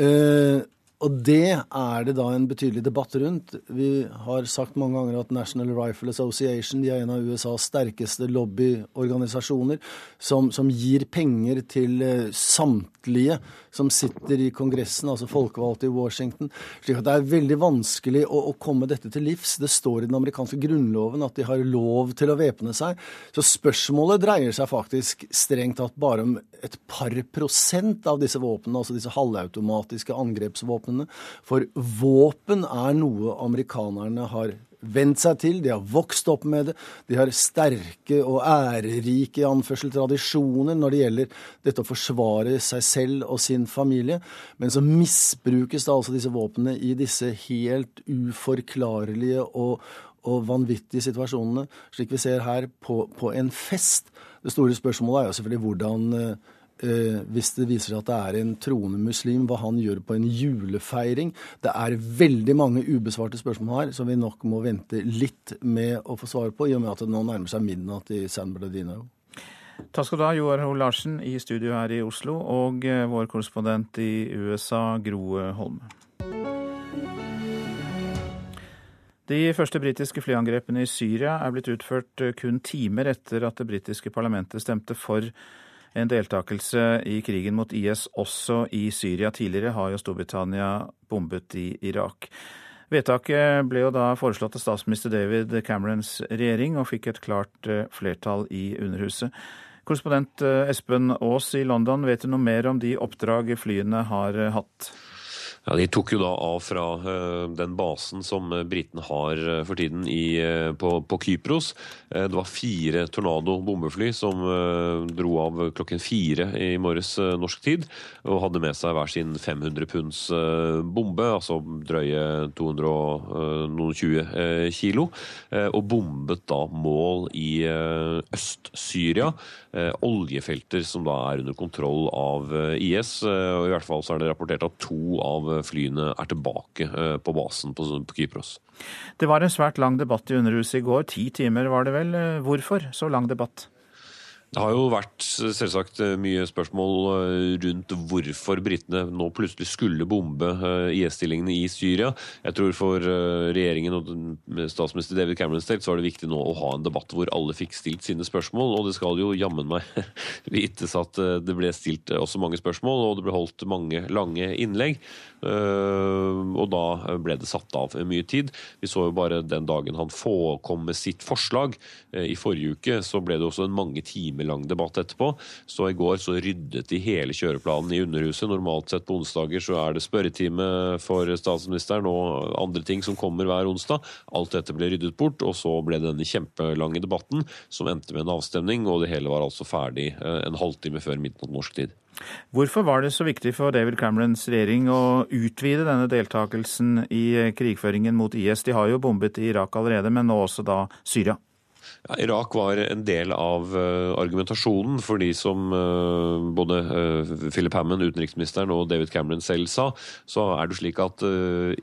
Uh, og det er det da en betydelig debatt rundt. Vi har sagt mange ganger at National Rifle Association de er en av USAs sterkeste lobbyorganisasjoner, som, som gir penger til uh, samtlige som sitter i Kongressen, altså folkevalgte i Washington. slik at det er veldig vanskelig å, å, komme dette til livs. Det står i den amerikanske grunnloven at de har lov til å væpne seg. Så spørsmålet dreier seg faktisk strengt tatt bare om et par prosent av disse våpnene, altså disse halvautomatiske angrepsvåpnene. For våpen er noe amerikanerne har vent seg til, de har vokst opp med det. De har sterke og ærerike anførsel tradisjoner når det gjelder dette å forsvare seg selv og sin familie. Men så misbrukes da altså disse våpnene i disse helt uforklarlige og, og vanvittige situasjonene, slik vi ser her, på, på en fest. Det store spørsmålet er jo selvfølgelig hvordan eh, hvis det viser seg at det er en troende muslim, hva han gjør på en julefeiring. Det er veldig mange ubesvarte spørsmål her som vi nok må vente litt med å få svar på, i og med at det nå nærmer seg midnatt i San Bernardino. Takk skal du ha, Joar Ho Larsen i studio her i Oslo, og eh, vår korrespondent i USA, Gro Holme. De første britiske flyangrepene i Syria er blitt utført eh, kun timer etter at det britiske parlamentet stemte for en deltakelse i krigen mot IS også i Syria. Tidligere har jo Storbritannia bombet i Irak. Vedtaket ble jo da foreslått av statsminister David Camerons regjering, og fikk et klart eh, flertall i Underhuset. Korrespondent eh, Espen Aas i London, vet du noe mer om de oppdrag flyene har eh, hatt? Ja, De tok jo da av fra uh, den basen som britene har uh, for tiden i, på, på, Kypros. det var fire Tornado bombefly som dro av klokken fire i morges norsk tid. Og hadde med seg hver sin 500 punds bombe, altså drøye 220 kilo. og bombet da mål i Øst-Syria. oljefelter som da er under kontroll av IS. og I hvert fall så er det rapportert at to av flyene er tilbake på basen på, Kypros. Det var en svært lang debatt i Underhuset i går. Ti timer var det vel. Hvorfor så lang debatt? Det har jo vært selvsagt mye spørsmål eh, rundt hvorfor britene nå plutselig skulle bombe eh, IS-stillingene i Syria. Jeg tror for eh, regjeringen og statsminister David Cameron selv så er det viktig nå å ha en debatt hvor alle fikk stilt sine spørsmål. Og det skal jo jammen meg <laughs> vites at det ble stilt også mange spørsmål, og det ble holdt mange lange innlegg. Og da ble det satt av mye tid. Vi så jo bare den dagen han få kom med sitt forslag i forrige uke, så ble det også en mange timer lang debatt etterpå. Så i går så ryddet de hele kjøreplanen i Underhuset. Normalt sett på onsdager så er det spørretime for statsministeren og andre ting som kommer hver onsdag. Alt dette ble ryddet bort, og så ble denne kjempelange debatten som endte med en avstemning, og det hele var altså ferdig eh, en halvtime før midnatt norsk tid. Hvorfor var det så viktig for David Camerons regjering å utvide denne deltakelsen i krigføringen mot IS? De har jo bombet i Irak allerede, men nå også da Syria. Ja, Irak var en del av uh, argumentasjonen for de som uh, både uh, Philip Hammond, utenriksministeren, og David Cameron selv sa. Så er det slik at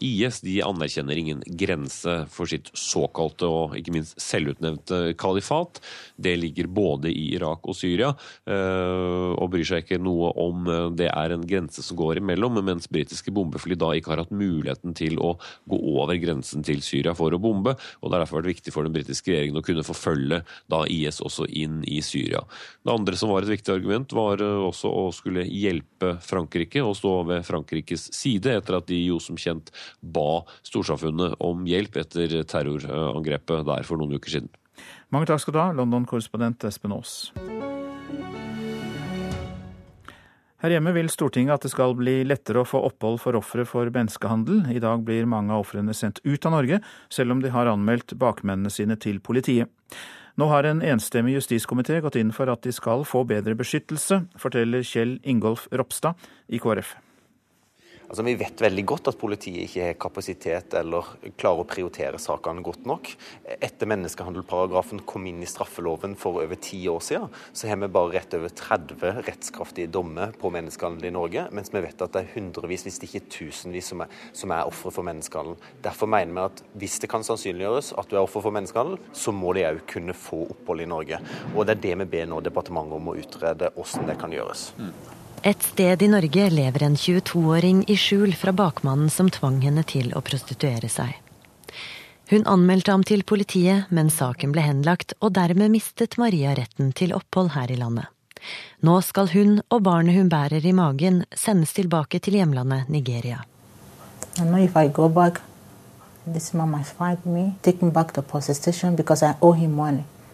IS de anerkjenner ingen grense for sitt såkalte og ikke minst selvutnevnte kalifat. Det ligger både i Irak og Syria, og bryr seg ikke noe om det er en grense som går imellom, mens britiske bombefly da ikke har hatt muligheten til å gå over grensen til Syria for å bombe. og Det har derfor vært viktig for den britiske regjeringen å kunne forfølge da IS også inn i Syria. Det andre som var et viktig argument, var eh, også å skulle hjelpe Frankrike og stå ved Frankrikes side, etter at de jo som kjent ba storsamfunnet om hjelp etter terrorangrepet der for noen uker siden. Mange takk skal du ha, London-korrespondent Espen Aas. Her hjemme vil Stortinget at det skal bli lettere å få opphold for ofre for menneskehandel. I dag blir mange av ofrene sendt ut av Norge, selv om de har anmeldt bakmennene sine til politiet. Nå har en enstemmig justiskomité gått inn for at de skal få bedre beskyttelse, forteller Kjell Ingolf Ropstad i KrF. Altså, Vi vet veldig godt at politiet ikke har kapasitet eller klarer å prioritere sakene godt nok. Etter menneskehandelparagrafen kom inn i straffeloven for over ti år siden, så har vi bare rett over 30 rettskraftige dommer på menneskehandel i Norge, mens vi vet at det er hundrevis, hvis ikke tusenvis, som er, som er ofre for menneskehandel. Derfor mener vi at hvis det kan sannsynliggjøres at du er offer for menneskehandel, så må de òg kunne få opphold i Norge. Og det er det vi ber nå departementet om å utrede hvordan det kan gjøres. Mm. Et sted i Norge lever en 22-åring i skjul fra bakmannen som tvang henne til å prostituere seg. Hun anmeldte ham til politiet, men saken ble henlagt, og dermed mistet Maria retten til opphold her i landet. Nå skal hun og barnet hun bærer i magen, sendes tilbake til hjemlandet Nigeria. I know if I go back, this man might find me, take me back to police station because I.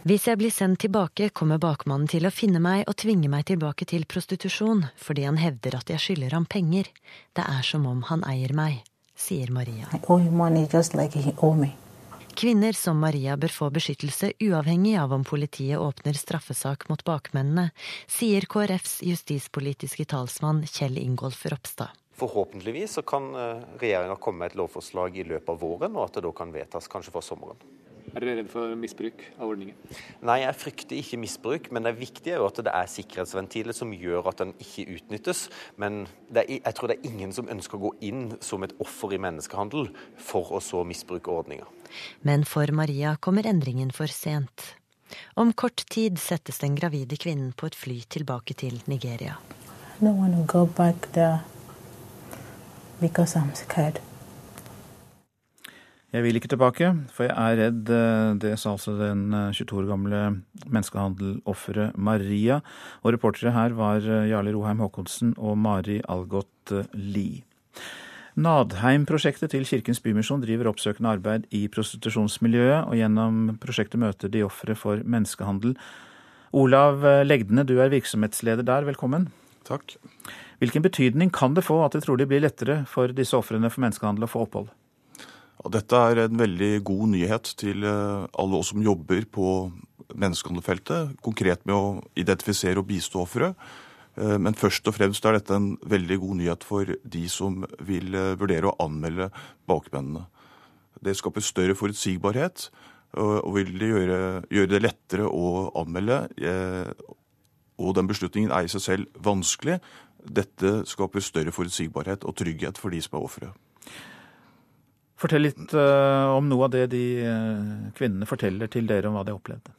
Hvis jeg blir sendt tilbake, kommer bakmannen til å finne meg og tvinge meg tilbake til prostitusjon, fordi han hevder at jeg skylder ham penger. Det er som om han eier meg, sier Maria. Kvinner som Maria bør få beskyttelse uavhengig av om politiet åpner straffesak mot bakmennene, sier KrFs justispolitiske talsmann Kjell Ingolf Ropstad. Forhåpentligvis så kan eh, regjeringa komme med et lovforslag i løpet av våren, og at det da kan vedtas kanskje for sommeren. Er dere redd for misbruk av ordningen? Nei, jeg frykter ikke misbruk, men det viktige er jo at det er sikkerhetsventiler som gjør at den ikke utnyttes. Men er, jeg tror det er ingen som ønsker å gå inn som et offer i menneskehandel for å så misbruke ordninga. Men for Maria kommer endringen for sent. Om kort tid settes den gravide kvinnen på et fly tilbake til Nigeria. I don't want to go back there because I'm scared. Jeg vil ikke tilbake, for jeg er redd. Eh, det sa altså den 22 eh, år gamle menneskehandelofferet Maria. Og reportere her var eh, Jarle Roheim Haakonsen og Mari Algot Lie. Nadheim-prosjektet til Kirkens Bymisjon driver oppsøkende arbeid i prostitusjonsmiljøet, og gjennom prosjektet møter de ofre for menneskehandel. Olav Legdene, du er virksomhetsleder der, velkommen. Takk. Hvilken betydning kan det få at det trolig blir lettere for disse ofrene for menneskehandel å få opphold? Og dette er en veldig god nyhet til eh, alle oss som jobber på menneskehandelfeltet, konkret med å identifisere og bistå ofre. Eh, men først og fremst er dette en veldig god nyhet for de som vil eh, vurdere å anmelde bakmennene. Det skaper større forutsigbarhet og vil gjøre, gjøre det lettere å anmelde. Og den beslutningen er i seg selv vanskelig, Dette skaper større forutsigbarhet og trygghet for de som er ofre. Fortell litt uh, om noe av det de uh, kvinnene forteller til dere om hva de opplevde.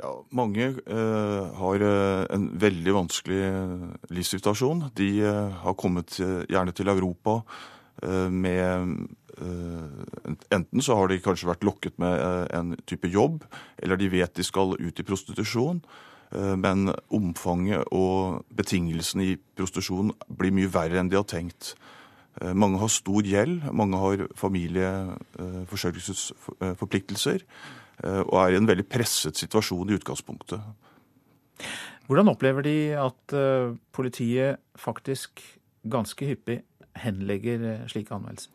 Ja, mange uh, har en veldig vanskelig livssituasjon. De har kommet gjerne til Europa med Enten så har de kanskje vært lokket med en type jobb, eller de vet de skal ut i prostitusjon. Men omfanget og betingelsene i prostitusjon blir mye verre enn de har tenkt. Eh, mange har stor gjeld, mange har familieforsørgelsesforpliktelser eh, og er i en veldig presset situasjon i utgangspunktet. Hvordan opplever de at eh, politiet faktisk ganske hyppig henlegger slike anmeldelser?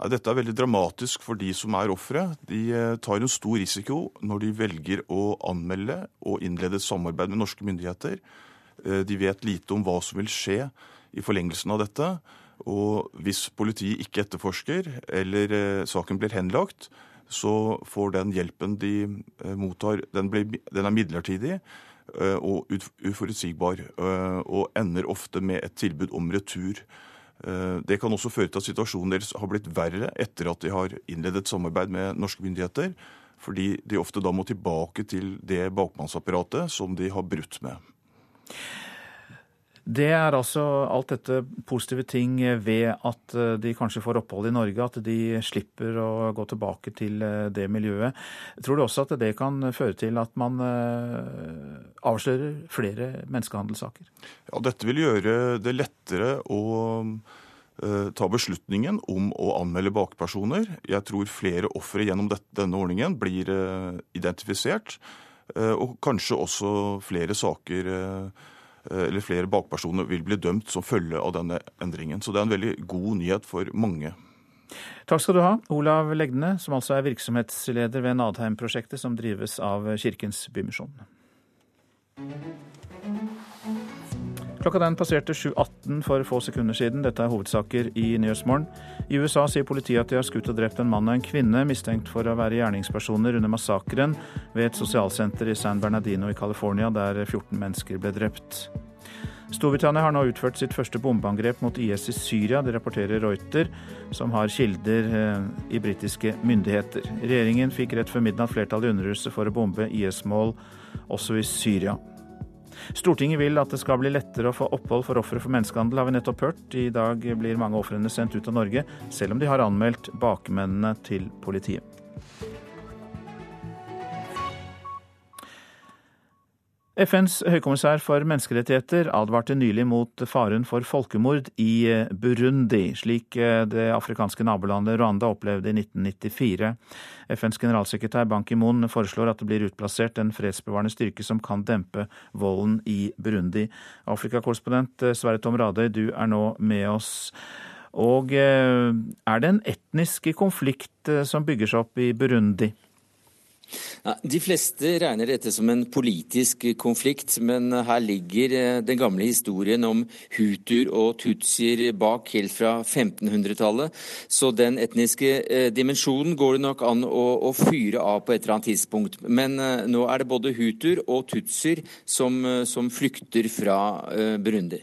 Ja, dette er veldig dramatisk for de som er ofre. De tar en stor risiko når de velger å anmelde og innlede et samarbeid med norske myndigheter. De vet lite om hva som vil skje i forlengelsen av dette. Og hvis politiet ikke etterforsker, eller eh, saken blir henlagt, så får den hjelpen de eh, mottar, den, blir, den er midlertidig eh, og uforutsigbar. Og ender ofte med et tilbud om retur. Det kan også føre til at situasjonen deres har blitt verre etter at de har innledet samarbeid med norske myndigheter, fordi de ofte da må tilbake til det bakmannsapparatet som de har brutt med. Det er altså alt dette positive ting ved at eh, de kanskje får opphold i Norge, at de slipper å gå tilbake til eh, det miljøet. Tror du også at det kan føre til at man eh, avslører flere menneskehandelssaker? Ja, dette vil gjøre det lettere å ta beslutningen om å anmelde bakpersoner. Jeg tror flere ofre gjennom denne ordningen blir identifisert, og kanskje også flere saker eller flere bakpersoner vil bli dømt som følge av denne endringen. Så det er en veldig god nyhet for mange. Takk skal du ha, Olav Legne, som altså er virksomhetsleder ved Nadheim-prosjektet, som drives av Kirkens Bymisjon. Klokka den passerte 7.18 for få sekunder siden. Dette er hovedsaker i Nyhetsmorgen. I USA sier politiet at de har skutt og drept en mann og en kvinne mistenkt for å være gjerningspersoner under massakren ved et sosialsenter i San Bernardino i California, der 14 mennesker ble drept. Storbritannia har nå utført sitt første bombeangrep mot IS i Syria. Det rapporterer Reuter, som har kilder eh, i britiske myndigheter. Regjeringen fikk rett før midnatt flertall i Underhuset for å bombe IS-mål også i Syria. Stortinget vil at det skal bli lettere å få opphold for ofre for menneskehandel, har vi nettopp hørt. I dag blir mange ofrene sendt ut av Norge, selv om de har anmeldt bakmennene til politiet. FNs høykommissær for menneskerettigheter advarte nylig mot faren for folkemord i Burundi, slik det afrikanske nabolandet Rwanda opplevde i 1994. FNs generalsekretær Ban Ki-moon foreslår at det blir utplassert en fredsbevarende styrke som kan dempe volden i Burundi. Afrikakorrespondent Sverre Tom Radøy, du er nå med oss. Og eh, er det en etnisk konflikt eh, som bygger seg opp i Burundi? De fleste regner dette som en politisk konflikt, men her ligger eh, den gamle historien om hutuer og tutsier bak helt fra 1500-tallet. Så den etniske eh, dimensjonen går det nok an å, å, fyre av på et eller annet tidspunkt. Men eh, nå er det både hutuer og tutsier som, som flykter fra Burundi.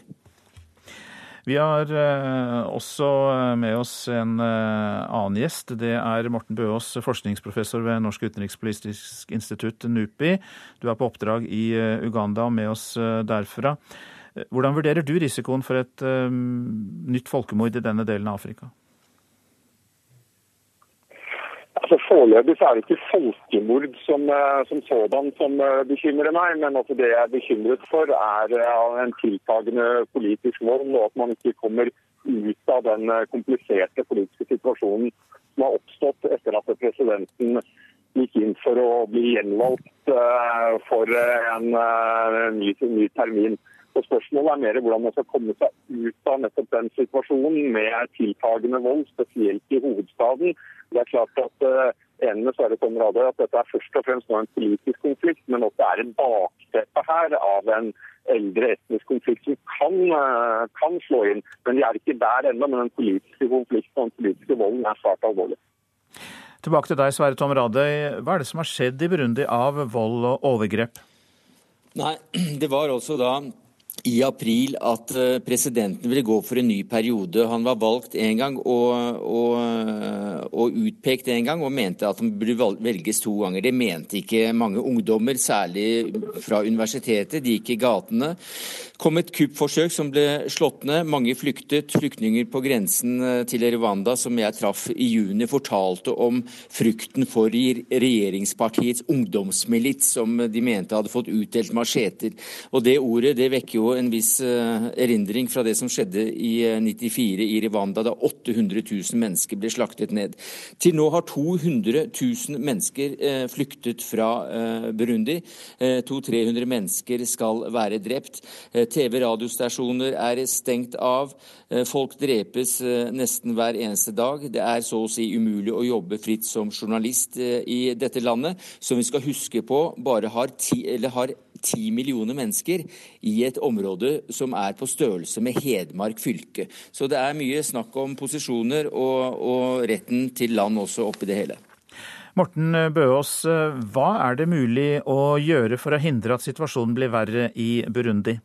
Vi har eh, også eh, med oss en eh, annen gjest. Det er Morten Bøås, forskningsprofessor ved Norsk utenrikspolitisk institutt, NUPI. Du er på oppdrag i Uganda og med oss derfra. Hvordan vurderer du risikoen for et nytt folkemord i denne delen av Afrika? Altså Foreløpig er det ikke folkemord som, eh, som sådan som eh, bekymrer meg, men altså det jeg er bekymret for, er eh, en tiltagende politisk vold, og at man ikke kommer ut av den kompliserte politiske situasjonen som har oppstått etter at presidenten gikk inn for å bli gjenvalgt for en ny, ny termin. Så Spørsmålet er mer hvordan man skal komme seg ut av nettopp den situasjonen med tiltagende vold, spesielt i hovedstaden. Det er klart at uh, enig med Sverre Tom at dette er først og fremst nå en politisk konflikt, men at det er en bakteppe her av en eldre etnisk konflikt som kan, uh, kan slå inn. Men de er ikke der ennå, men den politiske konflikten og den politiske volden er svært alvorlig. Tilbake til deg, Sverre Tom Radøy. Hva er det som har skjedd i Burundi av vold og overgrep? Nei, <clears throat> det var altså da i april at eh, presidenten ville gå for en ny periode. Han var valgt en gang og, og, og, utpekt en gang, og mente at han burde velges to ganger. Det mente ikke mange ungdommer, særlig fra universitetet. De gikk i gatene kom et kuppforsøk som ble slått ned. Mange flyktet. Flyktninger på grensen eh, til Rwanda som jeg traff i juni, fortalte om frykten for regjeringspartiets ungdomsmilits, som de mente hadde fått utdelt macheter. Og Det ordet det vekker jo en viss eh, erindring fra det som skjedde i 94 eh, i Rwanda, da 800 000 mennesker ble slaktet ned. Til nå har 200 000 mennesker flyktet fra Burundi. 200-300 mennesker skal være drept. TV-radiostasjoner er stengt av. Eh, folk drepes eh, nesten hver eneste dag. Det er så å si umulig å jobbe fritt som journalist eh, i dette landet, som vi skal huske på bare har ti, har ti millioner mennesker i et område som er på størrelse med Hedmark fylke. Så det er mye snakk om posisjoner og, og retten til land også oppi det hele. Morten Bøås, hva er det mulig å gjøre for å hindre at situasjonen blir verre i Burundi?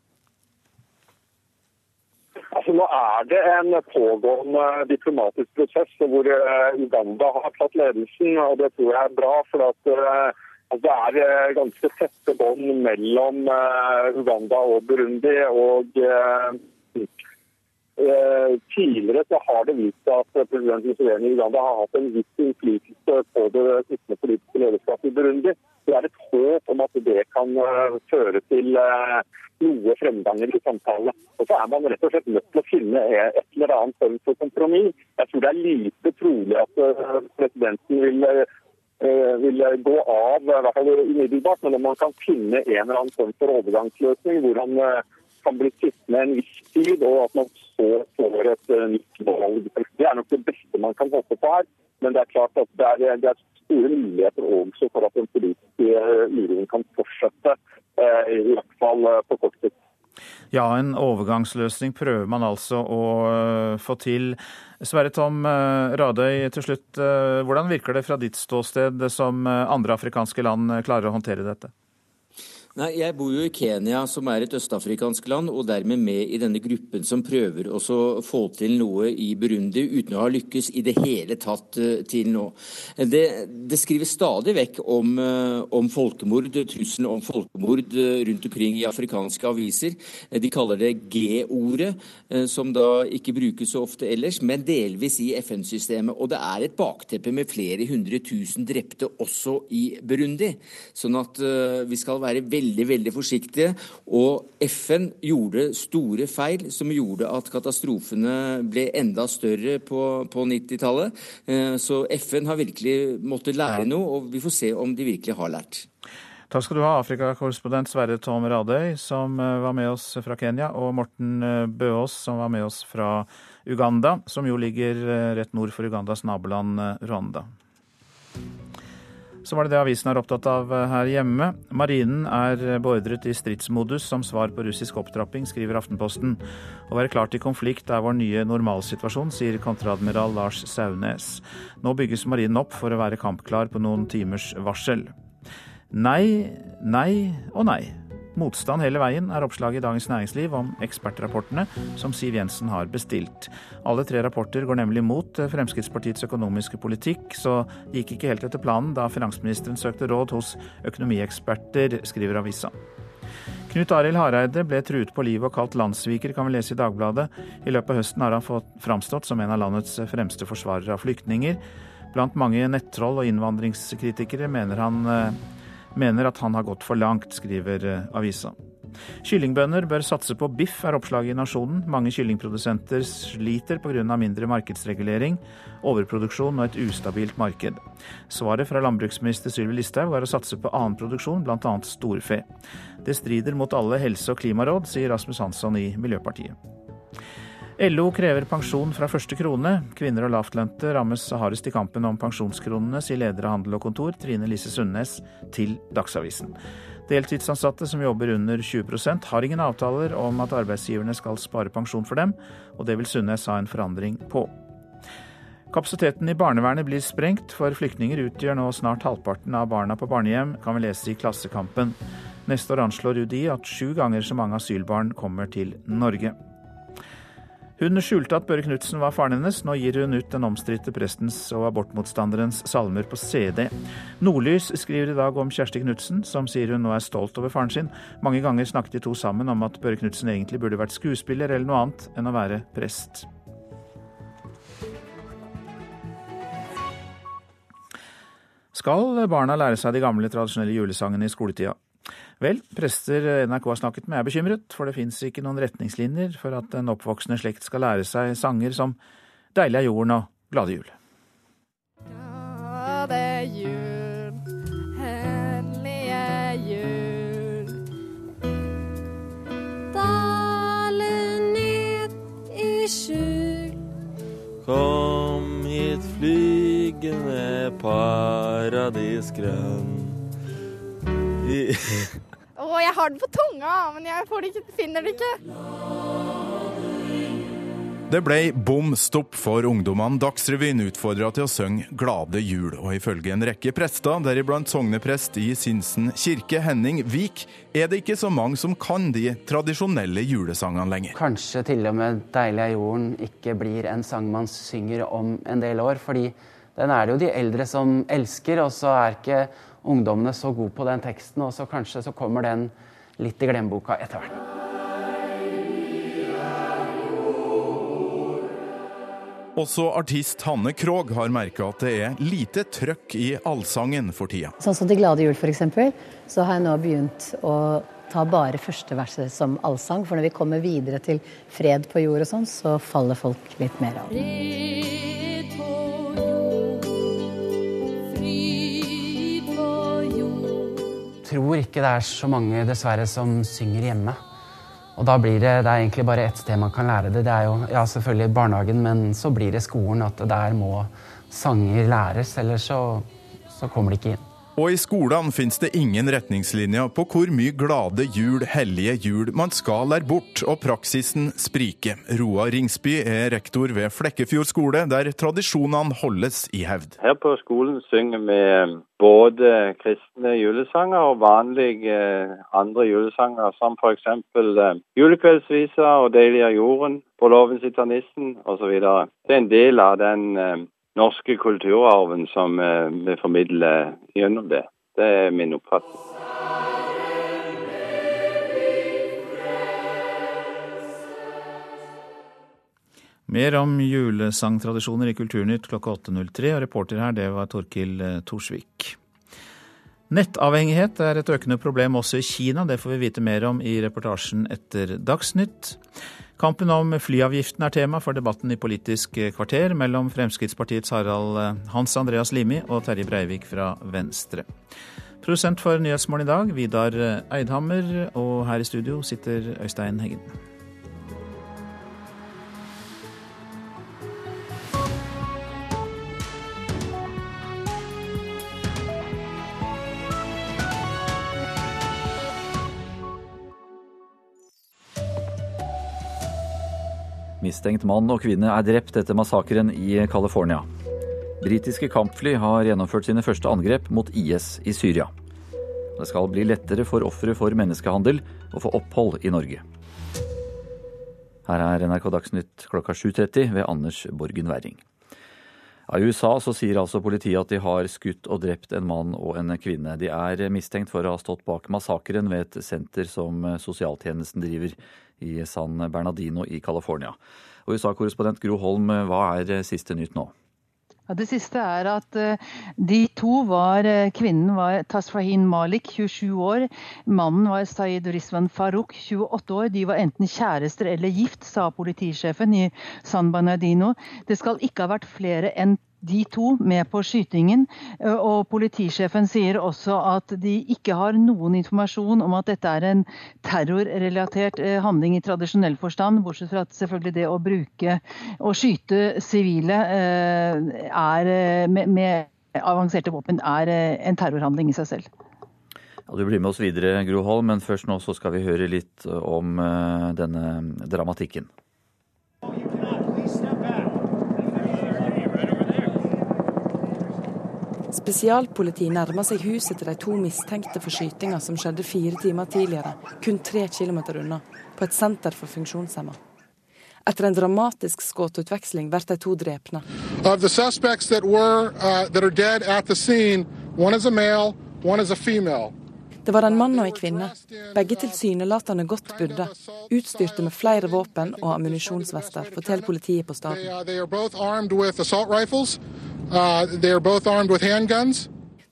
Nå er det en pågående diplomatisk prosess hvor eh, Uganda har tatt ledelsen. og Det tror jeg er bra. for at eh, altså, Det er eh, ganske tette bånd mellom Uganda og Burundi. og Tidligere så har det vist seg at president Museveni i Uganda har hatt en viss innflytelse på det sittende politiske lederskapet i Burundi. Det er et håp om at det kan føre til noe fremganger i samtalene. Og så er man rett og slett nødt til å finne et eller annet form for kompromiss. Jeg tror det er lite trolig at eh, presidenten vil, eh, vil gå av, i hvert fall umiddelbart, men om man kan finne en eller annen form for overgangsløsning hvor han eh, kan bli sittende en viss tid, og at man så får et nytt valg. Det er nok det beste man kan håpe på her. Men det er klart at det er, det er store muligheter også for at den politiske uroen kan fortsette Eh, i hvert fall eh, på kort sikt. Ja, en overgangsløsning prøver man altså å eh, få til. Sverre Tom Radøy, til slutt. Hvordan virker det fra ditt ståsted som andre afrikanske land klarer å håndtere dette? Nei, Jeg bor jo i Kenya, som er et østafrikansk land, og dermed med i denne gruppen som prøver å få til noe i Burundi, uten å ha lykkes i det hele tatt uh, til nå. Det, det skrives stadig vekk om, uh, om folkemord, trusselen om folkemord uh, rundt omkring i afrikanske aviser. De kaller det G-ordet, som da ikke brukes så ofte ellers, men delvis i FN-systemet. Og det er et bakteppe med flere hundre tusen drepte også i Burundi. Sånn at vi skal være veldig veldig veldig forsiktige. Og FN gjorde store feil som gjorde at katastrofene ble enda større på, på 90-tallet. Eh, så FN har virkelig måttet lære noe, og vi får se om de virkelig har lært. Takk skal du ha, Afrikakorrespondent Sverre Tom Radøy, som eh, var med oss fra Kenya, og Morten eh, Bøås, som var med oss fra Uganda, som jo ligger rett nord for Ugandas naboland Rwanda. Så var det det avisen er opptatt av eh, her hjemme. Marinen er beordret i stridsmodus som svar på russisk opptrapping, skriver Aftenposten. Å være klar til konflikt er vår nye normalsituasjon, sier kontradmiral Lars Saunes. Nå bygges marinen opp for å være kampklar på noen timers varsel. Nei, nei og nei. Motstand hele veien er oppslaget i Dagens Næringsliv om ekspertrapportene som Siv Jensen har bestilt. Alle tre rapporter går nemlig mot eh, Fremskrittspartiets økonomiske politikk, så det gikk ikke helt etter planen da finansministeren søkte råd hos økonomieksperter, skriver avisa. Knut Arild Hareide ble truet på livet og kalt landssviker, kan vi lese i Dagbladet. I løpet av høsten har han fått framstått som en av landets fremste forsvarere av flyktninger. Blant mange nettroll og innvandringskritikere mener han eh, mener at han har gått for langt, skriver eh, avisa. Kyllingbønder bør satse på biff, er oppslaget i Nasjonen. Mange kyllingprodusenter sliter pga. mindre markedsregulering, overproduksjon og et ustabilt marked. Svaret fra landbruksminister Sylvi Listhaug var å satse på annen produksjon, bl.a. storfe. Det strider mot alle helse- og klimaråd, sier Rasmus Hansson i Miljøpartiet. LO krever pensjon fra første krone. Kvinner og lavtlønte rammes hardest i kampen om pensjonskronene, sier leder av Handel og Kontor, Trine Lise Sundnes, til Dagsavisen. Deltidsansatte som jobber under 20% har ingen avtaler om at arbeidsgiverne skal spare pensjon for dem, og det vil Sundnes ha en forandring på. Kapasiteten i barnevernet blir sprengt, for flyktninger utgjør nå snart halvparten av barna på barnehjem, kan vi lese i Klassekampen. Neste år anslår UDI at sju ganger så mange asylbarn kommer til Norge. Hun skjulte at Børre Knutsen var faren hennes. Nå gir hun ut den omstridte prestens og abortmotstanderens salmer på CD. Nordlys skriver i dag om Kjersti Knutsen, som sier hun nå er stolt over faren sin. Mange ganger snakket de to sammen om at Børre Knutsen egentlig burde vært skuespiller eller noe annet enn å være prest. Skal barna lære seg de gamle, tradisjonelle julesangene i skoletida? Vel, prester NRK har snakket med er bekymret, for det fins ikke noen retningslinjer for at en oppvoksende slekt skal lære seg sanger som Deilig er jorden og Glade jul. Glade jul, hellige jul. Dale ned i skjul. Kom hit flygende paradisgrønn. <laughs> Å, jeg har den på tunga, men jeg får det ikke, finner det ikke. Det ble bom stopp for ungdommene. Dagsrevyen utfordra til å synge 'Glade jul'. Og ifølge en rekke prester, deriblant sogneprest i Sinsen kirke, Henning Vik, er det ikke så mange som kan de tradisjonelle julesangene lenger. Kanskje til og med 'Deilig er jorden' ikke blir en sang man synger om en del år. fordi den er det jo de eldre som elsker, og så er ikke ungdommene så gode på den teksten, og så kanskje så kommer den litt i glemmeboka etter hvert. Også artist Hanne Krogh har merka at det er lite trøkk i allsangen for tida. Sånn som til Glade jul f.eks., så har jeg nå begynt å ta bare første verset som allsang. For når vi kommer videre til fred på jord og sånn, så faller folk litt mer av. Tror ikke det er så mange dessverre som synger hjemme. Og da blir det, det er egentlig bare ett sted man kan lære det. Det er jo ja, selvfølgelig barnehagen, men så blir det skolen. At der må sanger læres, ellers så, så kommer de ikke inn. Og i skolene finnes det ingen retningslinjer på hvor mye glade jul, hellige jul man skal lære bort, og praksisen spriker. Roar Ringsby er rektor ved Flekkefjord skole, der tradisjonene holdes i hevd. Her på skolen synger vi både kristne julesanger og vanlige andre julesanger, som f.eks. julekveldsvisa og Deilig er jorden, På låven sitter nissen osv. Det er en del av den eh, norske kulturarven som eh, vi formidler gjennom det. Det er min oppfatning. Mer om julesangtradisjoner i Kulturnytt klokka 8.03, og reporter her det var Torkil eh, Torsvik. Nettavhengighet er et økende problem også i Kina, det får vi vite mer om i reportasjen etter Dagsnytt. Kampen om flyavgiften er tema for debatten i Politisk kvarter mellom Fremskrittspartiets Harald eh, Hans Andreas Limi og Terje Breivik fra Venstre. Produsent for Nyhetsmorgen i dag, Vidar Eidhammer, og her i studio sitter Øystein Heggen. Mistenkt mann og kvinne er drept etter massakren i California. Britiske kampfly har gjennomført sine første angrep mot IS i Syria. Det skal bli lettere for ofre for menneskehandel å få opphold i Norge. Her er NRK Dagsnytt klokka 7.30 ved Anders Borgen Werring. I USA så sier altså politiet at de har skutt og drept en mann og en kvinne. De er mistenkt for å ha stått bak massakren ved et senter som sosialtjenesten driver i San Bernardino i California. USA-korrespondent Gro Holm, hva er siste nytt nå? Ja, det siste er at uh, de to var uh, Kvinnen var Tasfahin Malik, 27 år. Mannen var Saeed Rizwan Farouk, 28 år. De var enten kjærester eller gift, sa politisjefen i San Bernardino. Det skal ikke ha vært flere enn de to med på skytingen. Og politisjefen sier også at de ikke har noen informasjon om at dette er en terrorrelatert handling i tradisjonell forstand, bortsett fra at selvfølgelig det å bruke og skyte sivile er, med, med avanserte våpen er en terrorhandling i seg selv. Ja, du blir med oss videre, Gro Holm, men først nå så skal vi høre litt om denne dramatikken. Spesialpoliti nærmer seg huset til de to mistenkte for skytinga som skjedde fire timer tidligere, kun tre kilometer unna, på et senter for funksjonshemma. Etter en dramatisk skuddutveksling blir de to drepne. Of the suspects that were uh, that are dead at the scene, one is a male, one is a female. Det var en mann og en kvinne, begge tilsynelatende godt budde, utstyrte med flere våpen og ammunisjonsvester, forteller politiet på staden. Uh.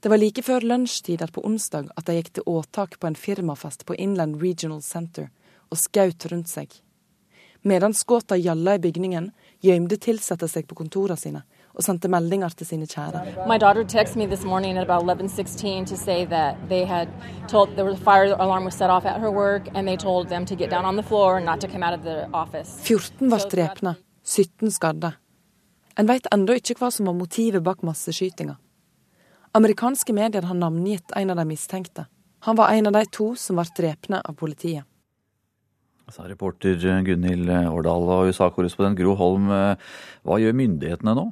Det var like før lunsjtider på onsdag at de gikk til åtak på en firmafest på Inland Regional Center og skjøt rundt seg. Medan skuddene gjalla i bygningen, gjemte ansatte seg på kontorene sine og sendte meldinger til sine kjære. My daughter texted me this morning at about 11:16 to say that they had told there was a fire alarm was set off at her work, and they told them to get down on the floor and not to come out of the office. 14 ble drepne, 17 skadde. En vet ennå ikke hva som var motivet bak masseskytinga. Amerikanske medier har navngitt en av de mistenkte. Han var en av de to som ble drepne av politiet. Sa reporter Gunhild Årdal og USA-korrespondent Gro Holm, eh, hva gjør myndighetene nå?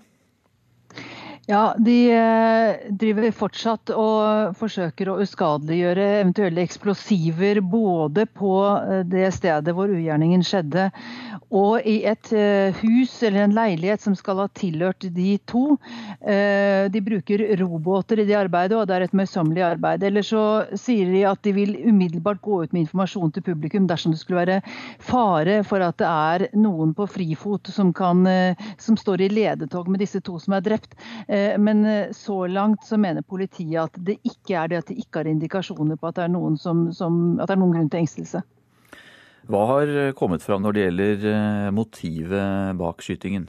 Ja, De eh, driver fortsatt og forsøker å uskadeliggjøre eventuelle eksplosiver både på eh, det stedet hvor ugjerningen skjedde og i et eh, hus eller en leilighet som skal ha tilhørt de to. Eh, De bruker robåter i det arbeidet, og det er et møysommelig arbeid. Eller så sier de at de vil umiddelbart gå ut med informasjon til publikum dersom det skulle være fare for at det er noen på frifot som, kan, eh, som står i ledetog med disse to som er drept. Men så langt så mener politiet at det ikke er det at de ikke har indikasjoner på at det er noen, som, som, at det er noen grunn til engstelse. Hva har kommet fram når det gjelder eh, motivet bak skytingen?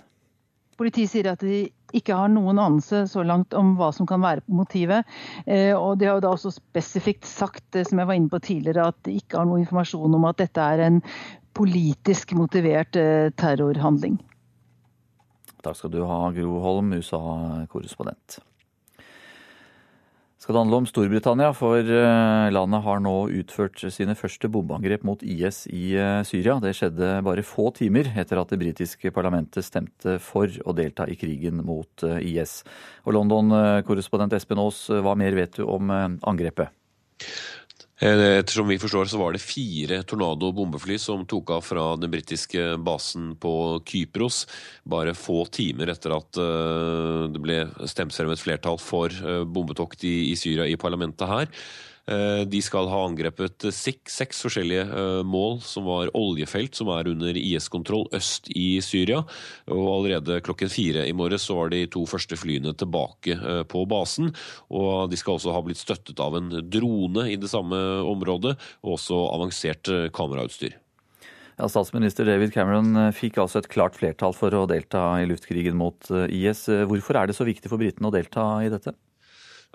Politiet sier at de ikke har noen anelse så langt om hva som kan være motivet. Eh, Og de har jo da også spesifikt sagt, det som jeg var inne på tidligere, at de ikke har noe informasjon om at dette er en politisk motivert eh, terrorhandling. Takk skal du ha, Gro Holm, USA-korrespondent. Skal det handle om Storbritannia, for eh, landet har nå utført sine første bombeangrep mot IS i eh, Syria. Det skjedde bare få timer etter at det britiske parlamentet stemte for å delta i krigen mot eh, IS. Og London-korrespondent Espen Aas, hva mer vet du om angrepet? Eh, Ettersom vi forstår, så var det fire Tornado bombefly som tok av fra den britiske basen på Kypros bare få timer etter at eh, det ble stemt frem et flertall for eh, bombetokt i, i Syria i parlamentet her. Eh, De skal ha angrepet seks, forskjellige eh, mål som var oljefelt som er under IS-kontroll øst i Syria. Og allerede klokken fire i morges var de to første flyene tilbake eh, på basen. Og de skal også ha blitt støttet av en drone i det samme området, og også avansert kamerautstyr. Ja, statsminister David Cameron fikk altså et klart flertall for å delta i luftkrigen mot IS. Hvorfor er det så viktig for britene å delta i dette?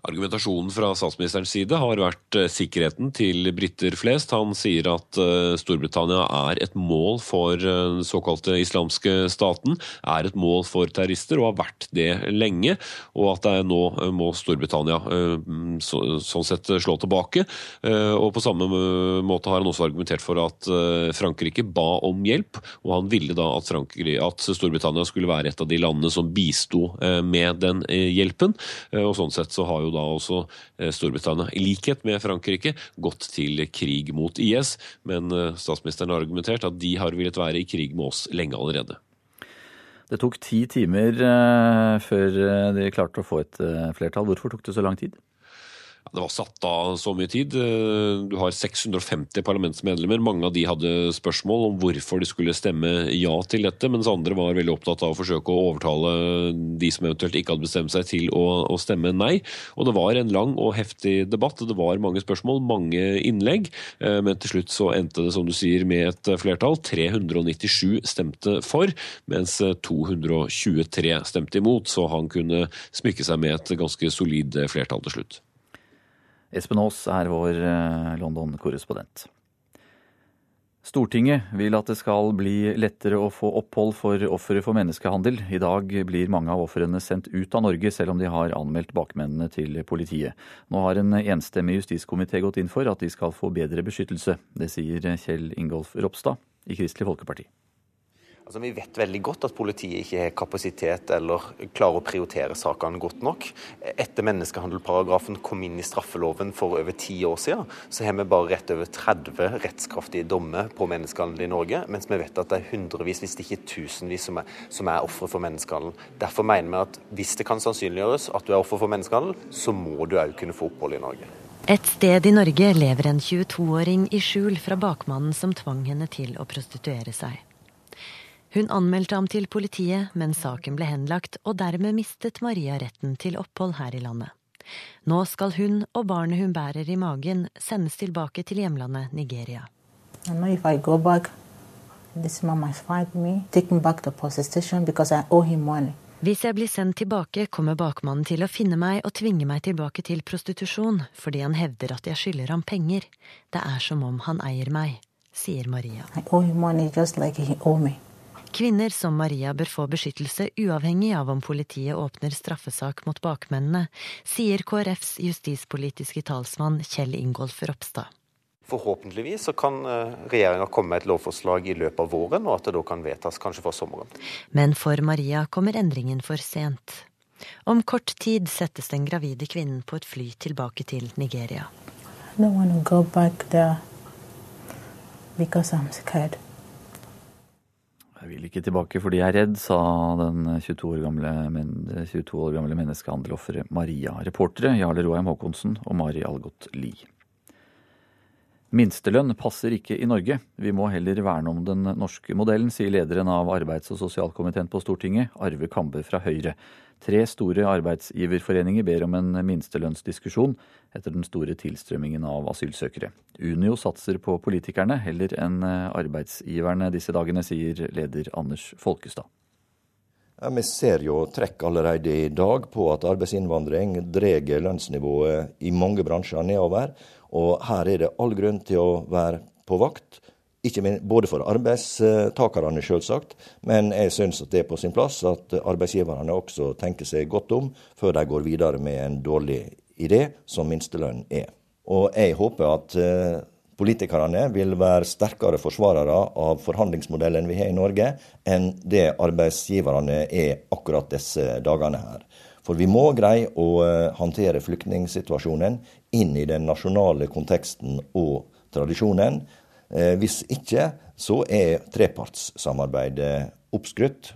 Argumentasjonen fra statsministerens side har vært eh, sikkerheten til briter flest. Han sier at eh, Storbritannia er et mål for eh, den såkalte islamske staten, er et mål for terrorister og har vært det lenge, og at det er nå må Storbritannia eh, så, sånn sett slå tilbake. Og på samme måte har han også argumentert for at Frankrike ba om hjelp, og han ville da at, at Storbritannia skulle være et av de landene som bisto med den hjelpen. Og sånn sett så har jo da også eh, Storbritannia, i likhet med Frankrike, gått til krig mot IS. Men eh, statsministeren har argumentert at de har villet være i krig med oss lenge allerede. Det tok ti timer eh, før de klarte å få et flertall. Hvorfor tok det så lang tid? Det var satt av så mye tid. Eh, Du har 650 parlamentsmedlemmer. Mange av de hadde spørsmål om hvorfor de skulle stemme ja til dette, mens andre var veldig opptatt av å forsøke å overtale de som eventuelt ikke hadde bestemt seg til å, å stemme nei. Og det var en lang og heftig debatt. Det var mange spørsmål, mange innlegg, eh, men til slutt så endte det, som du sier, med et flertall. 397 stemte for, mens 223 stemte imot, så han kunne smykke seg med et ganske solid flertall til slutt. Espen Aas er vår eh, London-korrespondent. Stortinget vil at det skal bli lettere å få opphold for ofre for menneskehandel. I dag blir mange av ofrene sendt ut av Norge, selv om de har anmeldt bakmennene til politiet. Nå har en enstemmig justiskomité gått inn for at de skal få bedre beskyttelse. Det sier Kjell Ingolf Ropstad i Kristelig Folkeparti. Altså, Vi vet veldig godt at politiet ikke har kapasitet eller klarer å prioritere sakene godt nok. Etter menneskehandelparagrafen kom inn i straffeloven for over ti år siden, så har vi bare rett over 30 rettskraftige dommer på menneskehandel i Norge, mens vi vet at det er hundrevis, hvis det ikke tusenvis, som er, som er ofre for menneskehandel. Derfor mener vi at hvis det kan sannsynliggjøres at du er offer for menneskehandel, så må du òg kunne få opphold i Norge. Et sted i Norge lever en 22-åring i skjul fra bakmannen som tvang henne til å prostituere seg. Hun anmeldte ham til politiet, men saken ble henlagt, og dermed mistet Maria retten til opphold her i landet. Nå skal hun og barnet hun bærer i magen, sendes tilbake til hjemlandet Nigeria. Hvis jeg blir sendt tilbake, kommer bakmannen til å finne meg og tvinge meg tilbake til prostitusjon, fordi han hevder at jeg skylder ham penger. Det er som om han eier meg, sier Maria. I owe him money just like he owe me. Kvinner som Maria bør få beskyttelse uavhengig av om politiet åpner straffesak mot bakmennene, sier KrFs justispolitiske talsmann Kjell Ingolf Ropstad. Forhåpentligvis så kan eh, regjeringa komme med et lovforslag i løpet av våren, og at det da kan vedtas kanskje for sommeren. Men for Maria kommer endringen for sent. Om kort tid settes den gravide kvinnen på et fly tilbake til Nigeria. I don't want to go back there because I'm scared. Jeg vil ikke tilbake fordi jeg er redd, sa den 22 år gamle, 22 år gamle menneskehandelofferet Maria. Reportere Jarle Roheim Haakonsen og Mari Algot Lie. Minstelønn passer ikke i Norge. Vi må heller verne om den norske modellen, sier lederen av arbeids- og sosialkomiteen på Stortinget, Arve Kambe fra Høyre. Tre store arbeidsgiverforeninger ber om en minstelønnsdiskusjon etter den store tilstrømmingen av asylsøkere. Unio satser på politikerne heller enn arbeidsgiverne disse dagene, sier leder Anders Folkestad. Ja, vi ser jo trekk allerede i dag på at arbeidsinnvandring drar lønnsnivået i mange bransjer nedover. Og her er det all grunn til å være på vakt ikke både for arbeidstakerne, selvsagt, men jeg syns det er på sin plass at arbeidsgiverne også tenker seg godt om før de går videre med en dårlig idé, som minstelønn er. Og jeg håper at eh, politikerne vil være sterkere forsvarere av forhandlingsmodellen vi har i Norge, enn det arbeidsgiverne er akkurat disse dagene her. For vi må greie å eh, håndtere flyktningsituasjonen inn i den nasjonale konteksten og tradisjonen. Eh, hvis ikke, så er trepartssamarbeidet oppskrytt.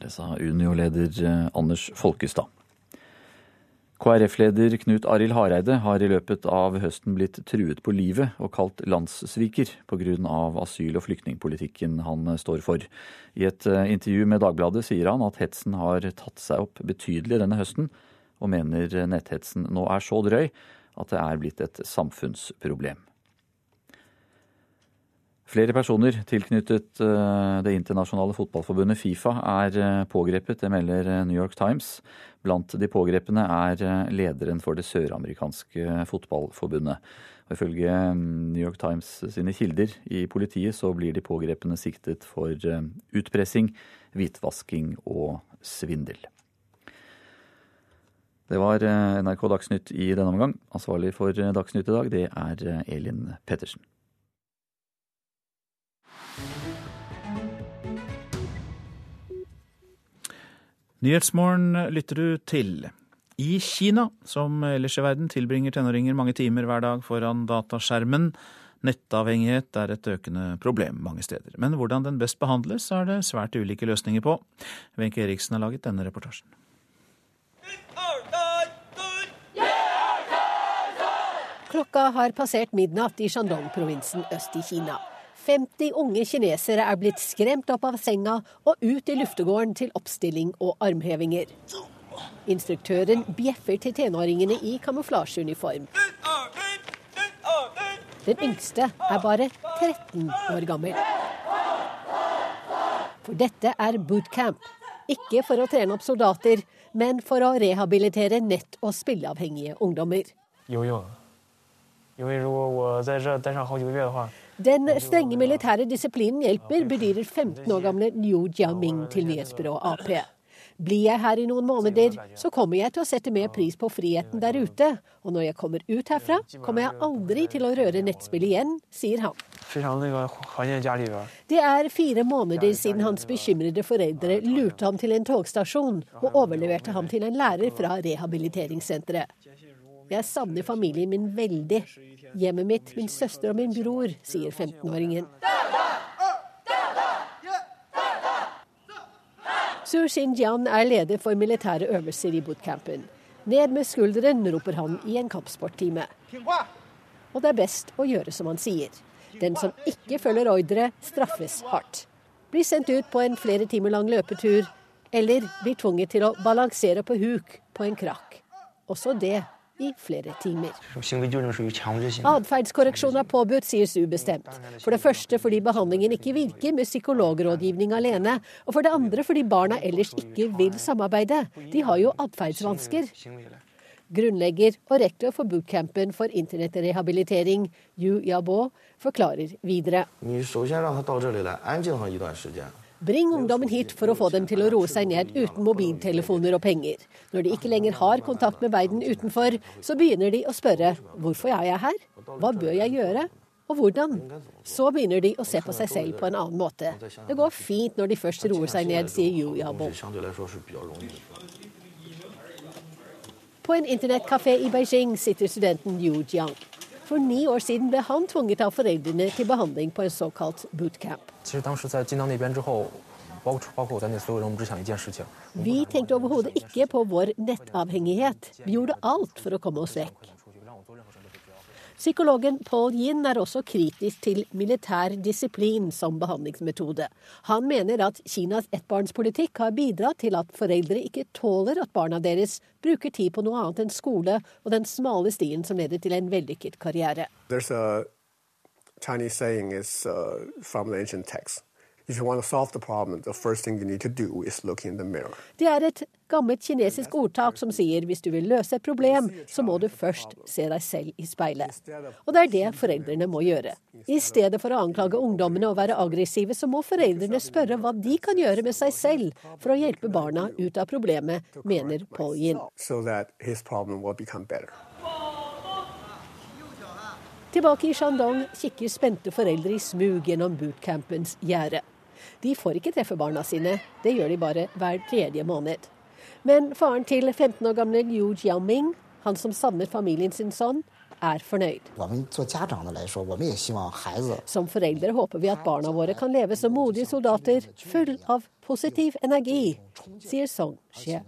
Det sa Unio-leder eh, Anders Folkestad. KrF-leder Knut Arild Hareide har i løpet av høsten blitt truet på livet og kalt landssviker pga. asyl- og flyktningpolitikken han står for. I et eh, intervju med Dagbladet sier han at hetsen har tatt seg opp betydelig denne høsten, og mener netthetsen nå er så drøy at det er blitt et samfunnsproblem. Flere personer tilknyttet eh, det internasjonale fotballforbundet Fifa er eh, pågrepet, det melder eh, New York Times. Blant de pågrepne er lederen for det søramerikanske fotballforbundet. Og ifølge New York Times sine kilder i politiet så blir de pågrepne siktet for utpressing, hvitvasking og svindel. Det var NRK Dagsnytt i denne omgang. Ansvarlig for Dagsnytt i dag, det er Elin Pettersen. Nyhetsmorgen lytter du til. I Kina, som ellers i verden, tilbringer tenåringer mange timer hver dag foran dataskjermen. Nettavhengighet er et økende problem mange steder. Men hvordan den best behandles, er det svært ulike løsninger på. Wenche Eriksen har laget denne reportasjen. Klokka har passert midnatt i Shandong-provinsen øst i Kina. 50 unge kinesere er blitt skremt opp av senga og ut i luftegården til oppstilling og armhevinger. Instruktøren bjeffer til tenåringene i kamuflasjeuniform. Den yngste er bare 13 år gammel. For dette er bootcamp. Ikke for å trene opp soldater, men for å rehabilitere nett- og spilleavhengige ungdommer. Jo, jo. Den strenge militære disiplinen hjelper, bedyrer 15 år gamle Liu Jiaming til nyhetsbyrået Ap. Blir jeg her i noen måneder, så kommer jeg til å sette mer pris på friheten der ute. Og når jeg kommer ut herfra, kommer jeg aldri til å røre nettspill igjen, sier han. Det er fire måneder siden hans bekymrede foreldre lurte ham til en togstasjon og overleverte ham til en lærer fra rehabiliteringssenteret. Jeg savner familien min veldig. Hjemmet mitt, min søster og min bror, sier 15-åringen. Su Xinjian er leder for militære øvelser i bootcampen. Ned med skulderen, roper han i en kampsporttime. Og det er best å gjøre som han sier. Den som ikke følger ordre, straffes hardt. Blir sendt ut på en flere timer lang løpetur, eller blir tvunget til å balansere på huk på en krakk. Også det i flere timer. Atferdskorreksjon er påbudt, sier ubestemt. bestemt. For det første fordi behandlingen ikke virker med psykologrådgivning alene, og for det andre fordi barna ellers ikke vil samarbeide. De har jo atferdsvansker. Grunnlegger og rektor for bootcampen for internettrehabilitering, Yu Yabo, forklarer videre. Bring ungdommen hit for å få dem til å roe seg ned uten mobiltelefoner og penger. Når de ikke lenger har kontakt med verden utenfor, så begynner de å spørre hvorfor er jeg her, hva bør jeg gjøre, og hvordan? Så begynner de å se på seg selv på en annen måte. Det går fint når de først roer seg ned, sier Yu Yabo. På en internettkafé i Beijing sitter studenten Yu Jiang. For ni år siden ble han tvunget av foreldrene til behandling på en såkalt bootcamp. Vi tenkte overhodet ikke på vår nettavhengighet. Vi gjorde alt for å komme oss vekk. Psykologen Paul Yin er også kritisk til militær disiplin som behandlingsmetode. Han mener at Kinas ettbarnspolitikk har bidratt til at foreldre ikke tåler at barna deres bruker tid på noe annet enn skole og den smale stien som leder til en vellykket karriere. Chinese saying is uh, from the. If you want to solve the problem, the first thing you need to do is look in the mirror. Det er et gammelt kinesisk ordtak som sier hvis du vil løse et problem, så må du først se deg selv i speilet. Og det er det foreldrene må gjøre. I stedet for å anklage ungdommene og være aggressive, så må foreldrene spørre hva de kan gjøre med seg selv for å hjelpe barna ut av problemet, mener Paul Yin. So that his problem will become better. Tilbake i Shandong kikker spente foreldre i smug gjennom bootcampens gjerde. De får ikke treffe barna sine, det gjør de bare hver tredje måned. Men faren til 15 år gamle Liu Jiaoming, han som savner familien sin sånn, er fornøyd. Som foreldre håper vi at barna våre kan leve som modige soldater, full av positiv energi, sier Song Xie.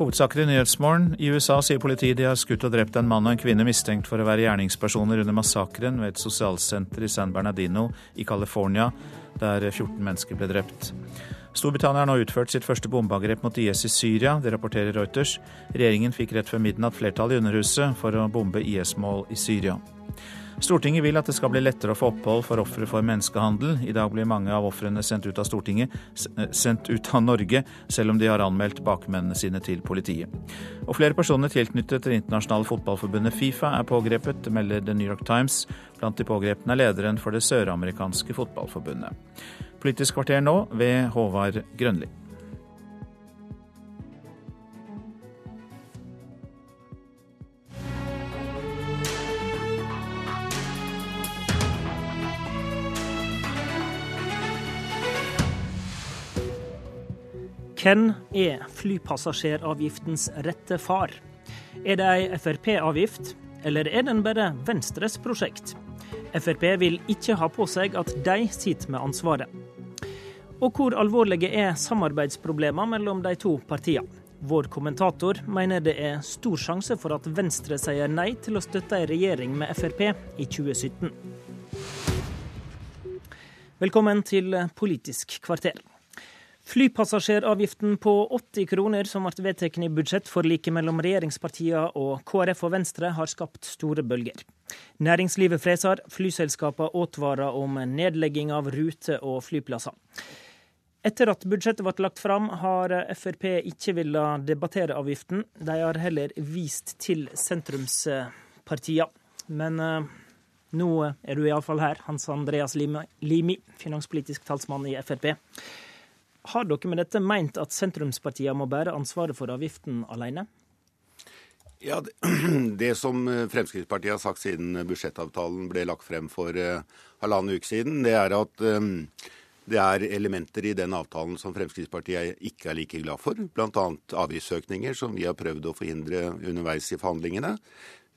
Hovedsaker i Nyhetsmorgen. I USA sier politiet de har skutt og drept en mann og en kvinne mistenkt for å være gjerningspersoner under massakren ved et sosialsenter i San Bernardino i California, der 14 mennesker ble drept. Storbritannia har nå utført sitt første bombeangrep mot IS i Syria, det rapporterer Reuters. Regjeringen fikk rett før midnatt flertall i Underhuset for å bombe IS-mål i Syria. Stortinget vil at det skal bli lettere å få opphold for ofre for menneskehandel. I dag blir mange av ofrene sendt ut av Stortinget, sendt ut av Norge, selv om de har anmeldt bakmennene sine til politiet. Og flere personer tilknyttet det internasjonale fotballforbundet Fifa er pågrepet, melder The New York Times. Blant de pågrepne er lederen for det søramerikanske fotballforbundet. Politisk kvarter nå ved Håvard Grønli. Hvem er flypassasjeravgiftens rette far? Er det ei Frp-avgift, eller er den bare Venstres prosjekt? Frp vil ikke ha på seg at de sitter med ansvaret. Og hvor alvorlige er samarbeidsproblemene mellom de to partiene? Vår kommentator mener det er stor sjanse for at Venstre sier nei til å støtte ei regjering med Frp i 2017. Velkommen til Politisk kvarter. Flypassasjeravgiften på 80 kroner som ble vedtatt i budsjettforliket mellom regjeringspartiene og KrF og Venstre, har skapt store bølger. Næringslivet freser, flyselskapene advarer om nedlegging av ruter og flyplasser. Etter at budsjettet ble lagt fram, har Frp ikke villet debattere avgiften. De har heller vist til sentrumspartiene. Men uh, nå er du iallfall her, Hans Andreas Limi, finanspolitisk talsmann i Frp. Har dere med dette meint at sentrumspartiene må bære ansvaret for avgiften alene? Ja, det, <clears throat> som Fremskrittspartiet har sagt siden budsjettavtalen ble lagt frem for uh, halvannen uke siden, det er at um, det er elementer i den avtalen som Fremskrittspartiet ikke er like glad for. Bl.a. avgiftsøkninger, som vi har prøvd å forhindre underveis i forhandlingene.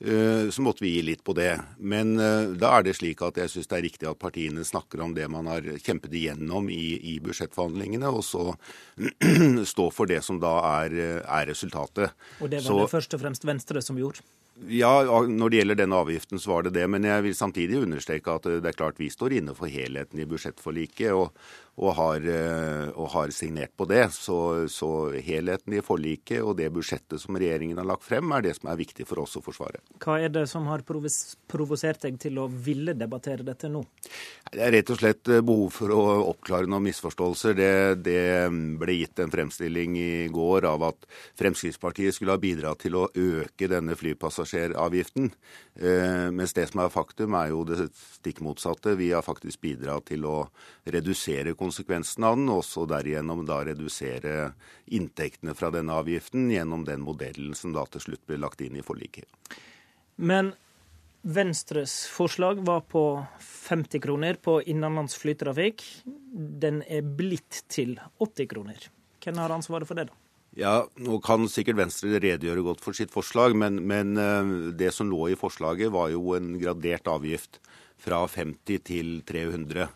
Eh, så måtte vi gi litt på det. Men eh, da er det slik at jeg syns det er riktig at partiene snakker om det man har kjempet igjennom i, i budsjettforhandlingene, og så <clears throat> stå for det som da er, er resultatet. Og det var så, det først og fremst Venstre som gjorde? Ja, når det gjelder denne avgiften, så var det det. Men jeg vil samtidig understreke at det er klart vi står inne for helheten i budsjettforliket. Og, og, har, eh, og har, signert på det. Så, så, helheten i forliket og det budsjettet som regjeringen har lagt frem, er det som er viktig for oss å forsvare. Hva er det som har provosert deg til å ville debattere dette nå? Det er rett og slett eh, behov for å oppklare noen misforståelser. Det, det ble gitt en fremstilling i går av at Fremskrittspartiet skulle ha bidratt til å øke denne flypassasjeravgiften. Eh, mens det som er faktum, er jo det stikk motsatte. Vi har faktisk bidratt til å redusere konsekvensen av den, og også derigjennom da redusere inntektene fra denne avgiften gjennom den modellen som da til slutt ble lagt inn i forliket. Men Venstres forslag var på 50 kroner på innenlands flytrafikk. Den er blitt til 80 kroner. Hvem har ansvaret for det, da? Ja, Nå kan sikkert Venstre redegjøre godt for sitt forslag, men, men, eh, det som lå i forslaget var jo en gradert avgift fra 50 til 300.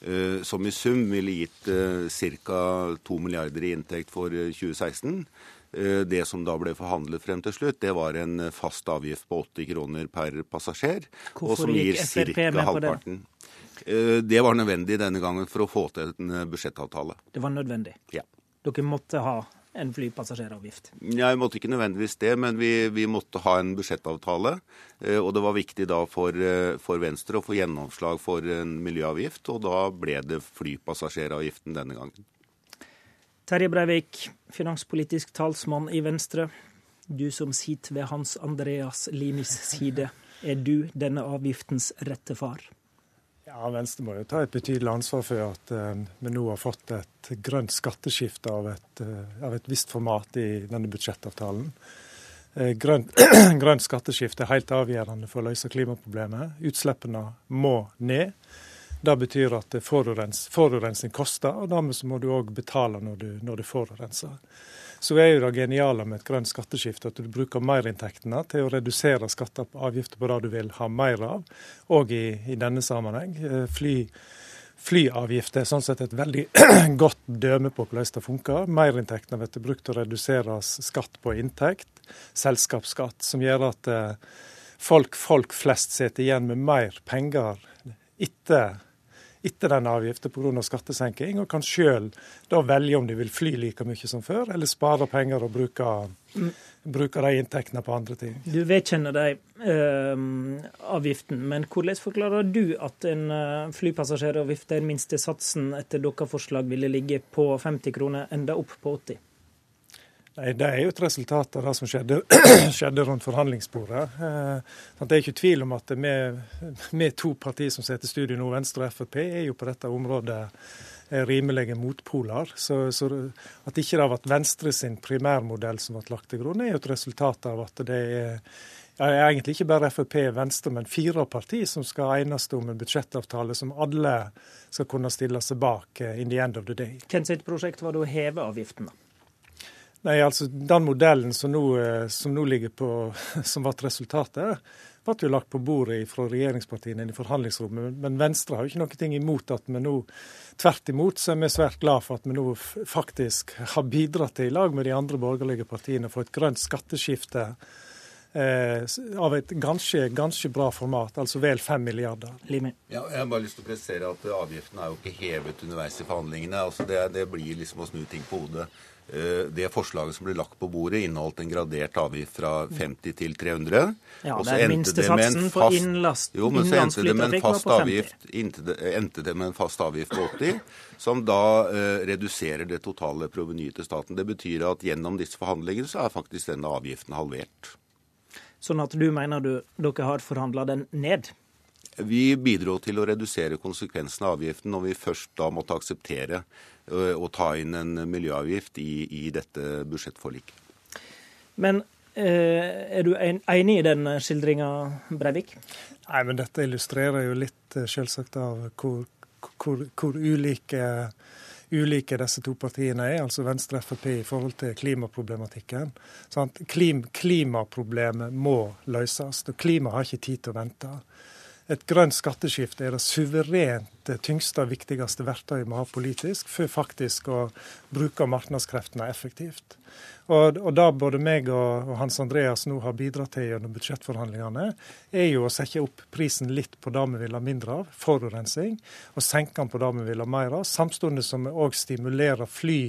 Eh, som i sum ville gitt eh, ca. 2 milliarder i inntekt for 2016. Eh, det som da ble forhandlet frem til slutt, det var en fast avgift på 80 kroner per passasjer. Hvorfor og som gir med halvparten. Det? det var nødvendig denne gangen for å få til en budsjettavtale. Det var nødvendig? Ja. Dere måtte ha en flypassasjeravgift? Ja, vi måtte ikke nødvendigvis det, men vi, vi, måtte ha en budsjettavtale. Eh, og det var viktig da for, eh, for, Venstre å få gjennomslag for en miljøavgift, og da ble det flypassasjeravgiften denne gangen. Terje Breivik, finanspolitisk talsmann i Venstre. Du som sitter ved Hans Andreas Limis side. Er du denne avgiftens rette far? Ja, Venstre må jo ta et betydelig ansvar for at uh, vi nå har fått et grønt skatteskifte av et, uh, av et visst format i denne budsjettavtalen. Uh, grønt, <clears throat> grønt skatteskifte er helt avgjørende for å løse klimaproblemet. Utslippene må ned. Det betyr at forurens, forurensning koster, og dermed må du òg betale når du, når du forurenser så er jo det geniale med et grønt skatteskifte at du bruker merinntektene til å redusere skatter og avgifter på det du vil ha mer av, og i, i denne sammenheng. Eh, fly, flyavgifter er sånn sett et veldig <clears throat> godt døme på hvordan det funker. Merinntektene blir brukt til å redusere skatt på inntekt, selskapsskatt, som gjør at eh, folk, folk flest sitter igjen med mer penger etter etter den avgiften pga. skattesenking, og kan sjøl velge om de vil fly like mye som før, eller spare penger og bruke, bruke de inntektene på andre ting. Du vedkjenner deg eh, avgiften, men hvordan forklarer du at en uh, flypassasjeravgift der minstesatsen etter deres forslag ville ligge på 50 kroner, enda opp på 80? Nei, Det er jo et resultat av det som skjedde, <clears throat> skjedde rundt forhandlingsbordet. Eh, det er ikke tvil om at vi, to partier som sitter i studio nå, Venstre og Frp, er jo på dette området eh, rimelige motpoler. Så, så at ikke det har vært Venstre sin primærmodell som ble lagt til grunn, er jo et resultat av at det er er egentlig ikke bare Frp og Venstre, men fire partier som skal enes om en budsjettavtale som alle skal kunne stille seg bak eh, in the end of the day. Hvem sitt prosjekt var det å heve avgiften, da? Nei, altså Den modellen som nå, eh, som nå ligger på, <laughs> som ble resultatet, ble jo lagt på bordet fra regjeringspartiene i forhandlingsrommet. Men Venstre har jo ikke noe imot at vi nå Tvert imot så er vi svært glad for at vi nå faktisk har bidratt til, i lag med de andre borgerlige partiene, for et grønt skatteskifte eh, av et ganske, ganske, bra format, altså vel 5 milliarder. Ja, jeg har bare lyst til å presisere at Avgiften er jo ikke hevet underveis i forhandlingene. altså det, det blir liksom å snu ting på hodet. Eh, det forslaget som ble lagt på bordet, inneholdt en gradert avgift fra 50 til 300. Ja, det er minstesatsen for innlast, jo, men så endte det med en fast avgift, endte det med en fast avgift på 80, som da eh, reduserer det totale provenyet til staten. Det betyr at gjennom disse forhandlingene så er faktisk denne avgiften halvert. Sånn at du mener du, dere har forhandla den ned? Vi bidro til å redusere konsekvensene av avgiften når vi først da måtte akseptere å ta inn en miljøavgift i, i dette budsjettforliket. Men Er du enig i den skildringa, Breivik? Nei, men dette illustrerer jo litt selvsagt av hvor, hvor, hvor ulike ulike disse to partiene er, altså Venstre og Frp, i forhold til klimaproblematikken. Klim, klimaproblemet må løses, og klimaet har ikke tid til å vente. Et grønt skatteskifte er det suverent tyngste og viktigste verktøyet vi har politisk for faktisk å bruke markedskreftene effektivt. Og, og Det både meg og, Hans Andreas nå har bidratt til gjennom budsjettforhandlingene, er jo å sette opp prisen litt på det vi vil ha mindre av, forurensning, og senke den på det vi vil ha mer av, samtidig som vi òg stimulerer fly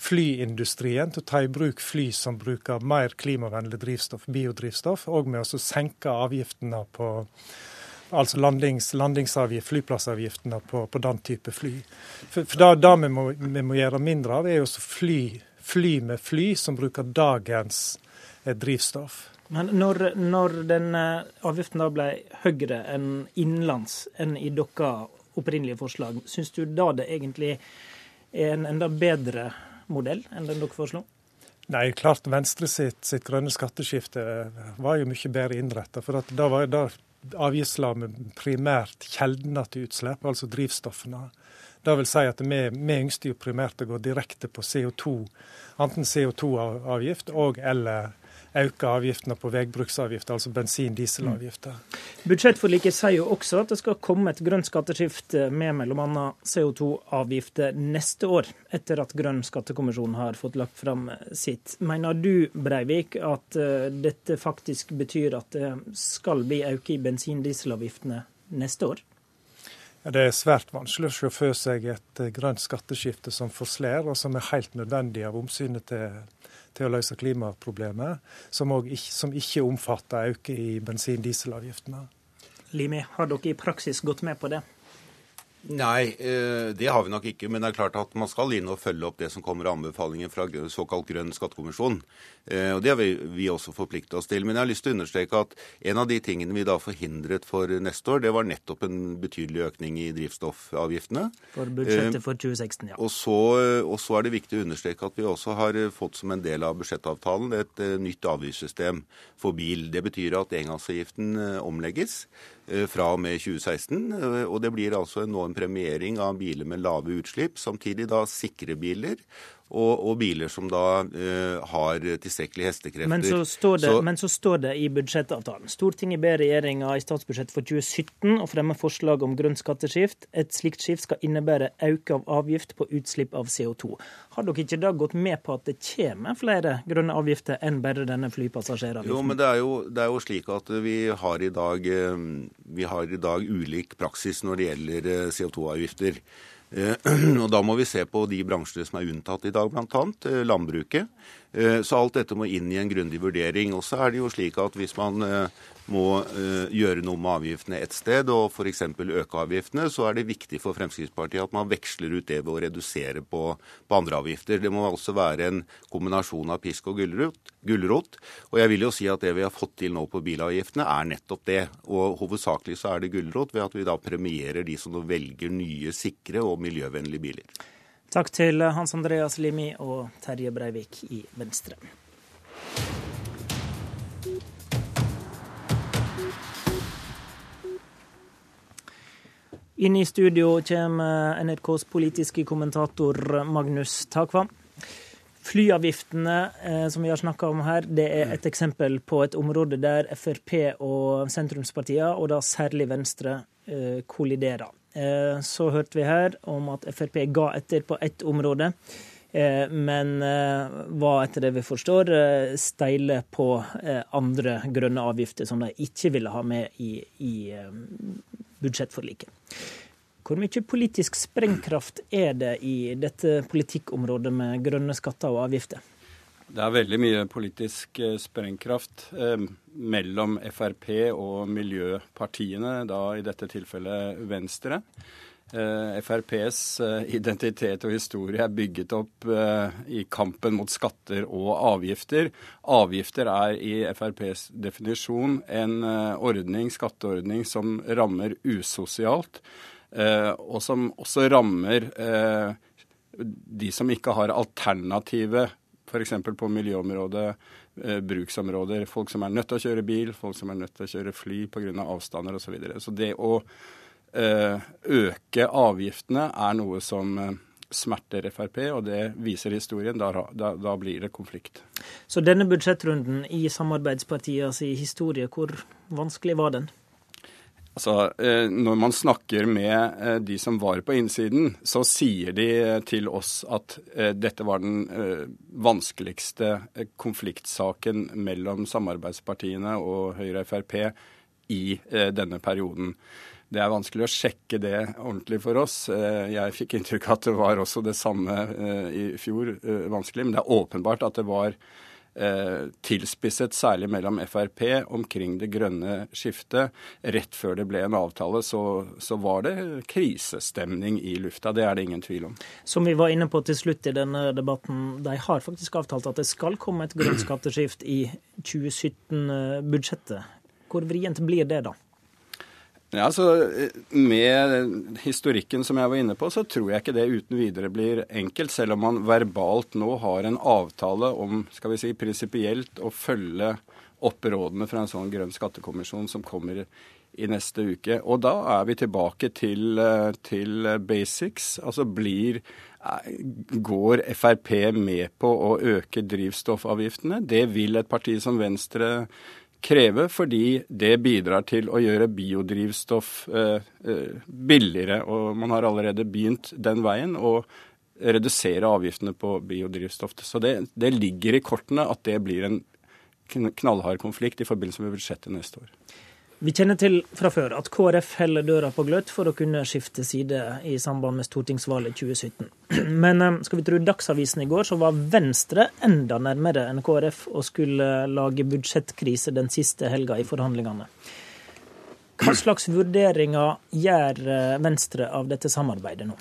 flyindustrien til å ta i bruk fly som bruker mer klimavennlig drivstoff, biodrivstoff, og med å senke avgiftene på altså landings, landingsavgift, flyplassavgiftene på, på, den type fly. For, for det, vi, vi, må, gjøre mindre av, er jo fly fly med fly som bruker dagens eh, drivstoff. Men når, når den eh, avgiften da ble høyere enn innenlands enn i deres opprinnelige forslag, syns du da det egentlig er en enda bedre modell enn den dere foreslo? Nei, klart Venstre sitt, sitt grønne skatteskifte var jo mye bedre innretta. For da var da avgiftla vi primært kjeldene til utslipp, altså drivstoffene. Det vil si at vi, vi ønsket jo primært å gå direkte på CO2, enten CO2-avgift og eller øke avgiftene på veibruksavgift, altså bensin- dieselavgifter. Mm. Budsjettforliket sier jo også at det skal komme et grønt skatteskifte med bl.a. CO2-avgifter neste år, etter at Grønn skattekommisjon har fått lagt fram sitt. Mener du Breivik, at uh, dette faktisk betyr at det skal bli økning i bensin- dieselavgiftene neste år? Det er svært vanskelig å se for seg et eh, grønt skatteskifte som forslår, og som er helt nødvendig av omsynet til, til å løse klimaproblemet, som, ikke, som ikke omfatter økning i bensin- og dieselavgiftene. Limi, har dere i praksis gått med på det? Nei, eh, det har vi nok ikke. Men det er klart at man skal inn og følge opp det som kommer av anbefalinger fra såkalt Grønn skattekommisjon. Eh, og Det har vi, vi også forpliktet oss til. Men jeg har lyst til å understreke at en av de tingene vi da forhindret for neste år, det var nettopp en betydelig økning i drivstoffavgiftene. For budsjettet for 2016, ja. Og så, og så er det viktig å understreke at vi også har fått som en del av budsjettavtalen et nytt avgiftssystem for bil. Det betyr at engangsavgiften omlegges. Eh, fra og med 2016. Eh, og det blir altså nå en premiering av biler med lave utslipp, samtidig da sikre biler og, og, biler som da uh, har tilstrekkelig hestekrefter. Men så, står det, så, men så står det i budsjettavtalen Stortinget ber regjeringa i statsbudsjettet for 2017 å fremme forslag om grønt skatteskift. Et slikt skift skal innebære økning av avgift på utslipp av CO2. Har dere ikke da gått med på at det kommer flere grønne avgifter enn bare denne flypassasjeravgiften? Jo, men det er jo, det er jo slik at vi har, dag, eh, vi har i dag ulik praksis når det gjelder eh, CO2-avgifter. Eh, <clears throat> og Da må vi se på de bransjene som er unntatt i dag, bl.a. Eh, landbruket. Eh, så alt dette må inn i en grundig vurdering. Og så er det jo slik at hvis man må gjøre noe med avgiftene et sted, og f.eks. øke avgiftene, så er det viktig for Fremskrittspartiet at man veksler ut det ved å redusere på, på andre avgifter. Det må altså være en kombinasjon av pisk og gulrot. Og jeg vil jo si at det vi har fått til nå på bilavgiftene, er nettopp det. Og hovedsakelig så er det gulrot ved at vi da premierer de som velger nye, sikre og miljøvennlige biler. Takk til Hans Andreas Limi og Terje Breivik i Venstre. Inn i studio kommer NRKs politiske kommentator Magnus Takvam. Flyavgiftene eh, som vi har snakka om her, det er et eksempel på et område der Frp og sentrumspartiene, og da særlig Venstre, eh, kolliderer. Eh, så hørte vi her om at Frp ga etter på ett område. Eh, men eh, var, etter det vi forstår, steile på andre grønne avgifter som de ikke ville ha med i, i budsjettforliket. Hvor mye politisk sprengkraft er det i dette politikkområdet med grønne skatter og avgifter? Det er veldig mye politisk eh, sprengkraft eh, mellom Frp og miljøpartiene, da i dette tilfellet Venstre. Eh, FrPs eh, identitet og historie er bygget opp eh, i kampen mot skatter og avgifter. Avgifter er i FrPs definisjon en eh, ordning, skatteordning som rammer usosialt, og som også rammer de som ikke har alternative F.eks. på miljøområdet, eh, bruksområder. Folk som er nødt til å kjøre bil, folk som er nødt til å kjøre fly pga. avstander osv. Så, videre. så det å eh, øke avgiftene er noe som eh, smerter Frp, og det viser historien. Da, da, da, blir det konflikt. Så denne budsjettrunden i samarbeidspartienes historie, hvor vanskelig var den? Altså, eh, Når man snakker med eh, de som var på innsiden, så sier de til oss at eh, dette var den vanskeligste konfliktsaken mellom samarbeidspartiene og Høyre og Frp i denne perioden. Det er vanskelig å sjekke det ordentlig for oss. Jeg fikk inntrykk av at det var også det samme i fjor vanskelig, men det er åpenbart at det var Eh, tilspisset, særlig mellom Frp, omkring det grønne skiftet. Rett før det ble en avtale, så, så, var det krisestemning i lufta. Det er det ingen tvil om. Som vi var inne på til slutt i denne debatten, de har faktisk avtalt at det skal komme et grønt skatteskift i 2017-budsjettet. Hvor vrient blir det, da? Ja, altså, Med historikken som jeg var inne på, så tror jeg ikke det uten videre blir enkelt. Selv om man verbalt nå har en avtale om skal vi si, prinsipielt å følge opp rådene fra en sånn grønn skattekommisjon som kommer i neste uke. Og da er vi tilbake til, til basics. Altså blir Går Frp med på å øke drivstoffavgiftene? Det vil et parti som Venstre kreve, fordi det bidrar til å gjøre biodrivstoff eh, eh, billigere. Og man har allerede begynt den veien å redusere avgiftene på biodrivstoff. Så det, det ligger i kortene at det blir en knallhard konflikt i forbindelse med budsjettet neste år. Vi kjenner til fra før at KrF heller døra på gløtt for å kunne skifte side i samband med stortingsvalget 2017. <clears throat> Men eh, skal vi tro Dagsavisen i går, så var Venstre enda nærmere enn KrF og skulle lage budsjettkrise den siste helga i forhandlingene. Hva slags vurderinger gjør eh, Venstre av dette samarbeidet nå?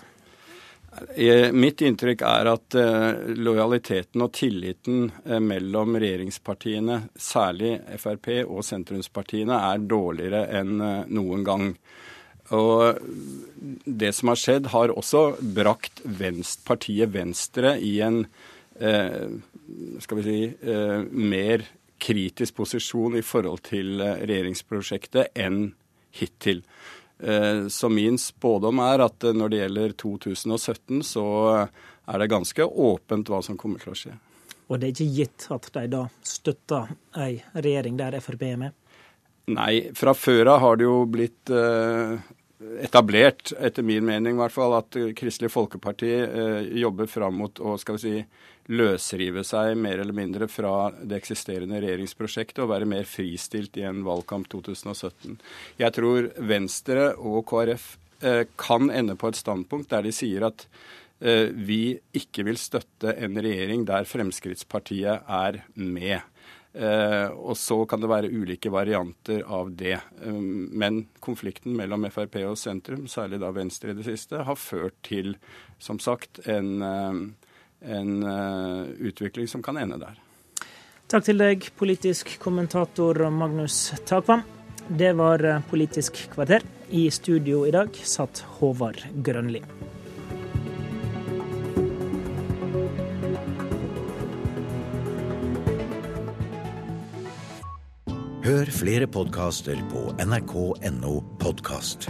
Mitt inntrykk er at eh, lojaliteten og tilliten eh, mellom regjeringspartiene, særlig Frp og sentrumspartiene, er dårligere enn eh, noen gang. Og det som har skjedd, har også brakt venst, partiet Venstre i en skal vi si, mer kritisk posisjon i forhold til regjeringsprosjektet enn hittil. Eh, så min spådom er at eh, når det gjelder 2017, så er det ganske åpent hva som kommer til å skje. Og det er ikke gitt at de da støtter ei regjering der Frp er med? Nei, fra før av har det jo blitt eh, etablert, etter min mening i hvert fall, at Kristelig Folkeparti jobber fram mot å skal vi si, løsrive seg mer eller mindre fra det eksisterende regjeringsprosjektet og være mer fristilt i en valgkamp 2017. Jeg tror Venstre og KrF eh, kan ende på et standpunkt der de sier at eh, vi ikke vil støtte en regjering der Fremskrittspartiet er med. Uh, og så kan det være ulike varianter av det. men konflikten mellom Frp og sentrum, særlig da Venstre i det siste, har ført til, som sagt, en en uh, utvikling som kan ende der. Takk til deg, politisk kommentator Magnus Takvam. Det var eh, Politisk kvarter. I studio i dag satt Håvard Grønli. Hør flere podkaster på nrk.no podkast.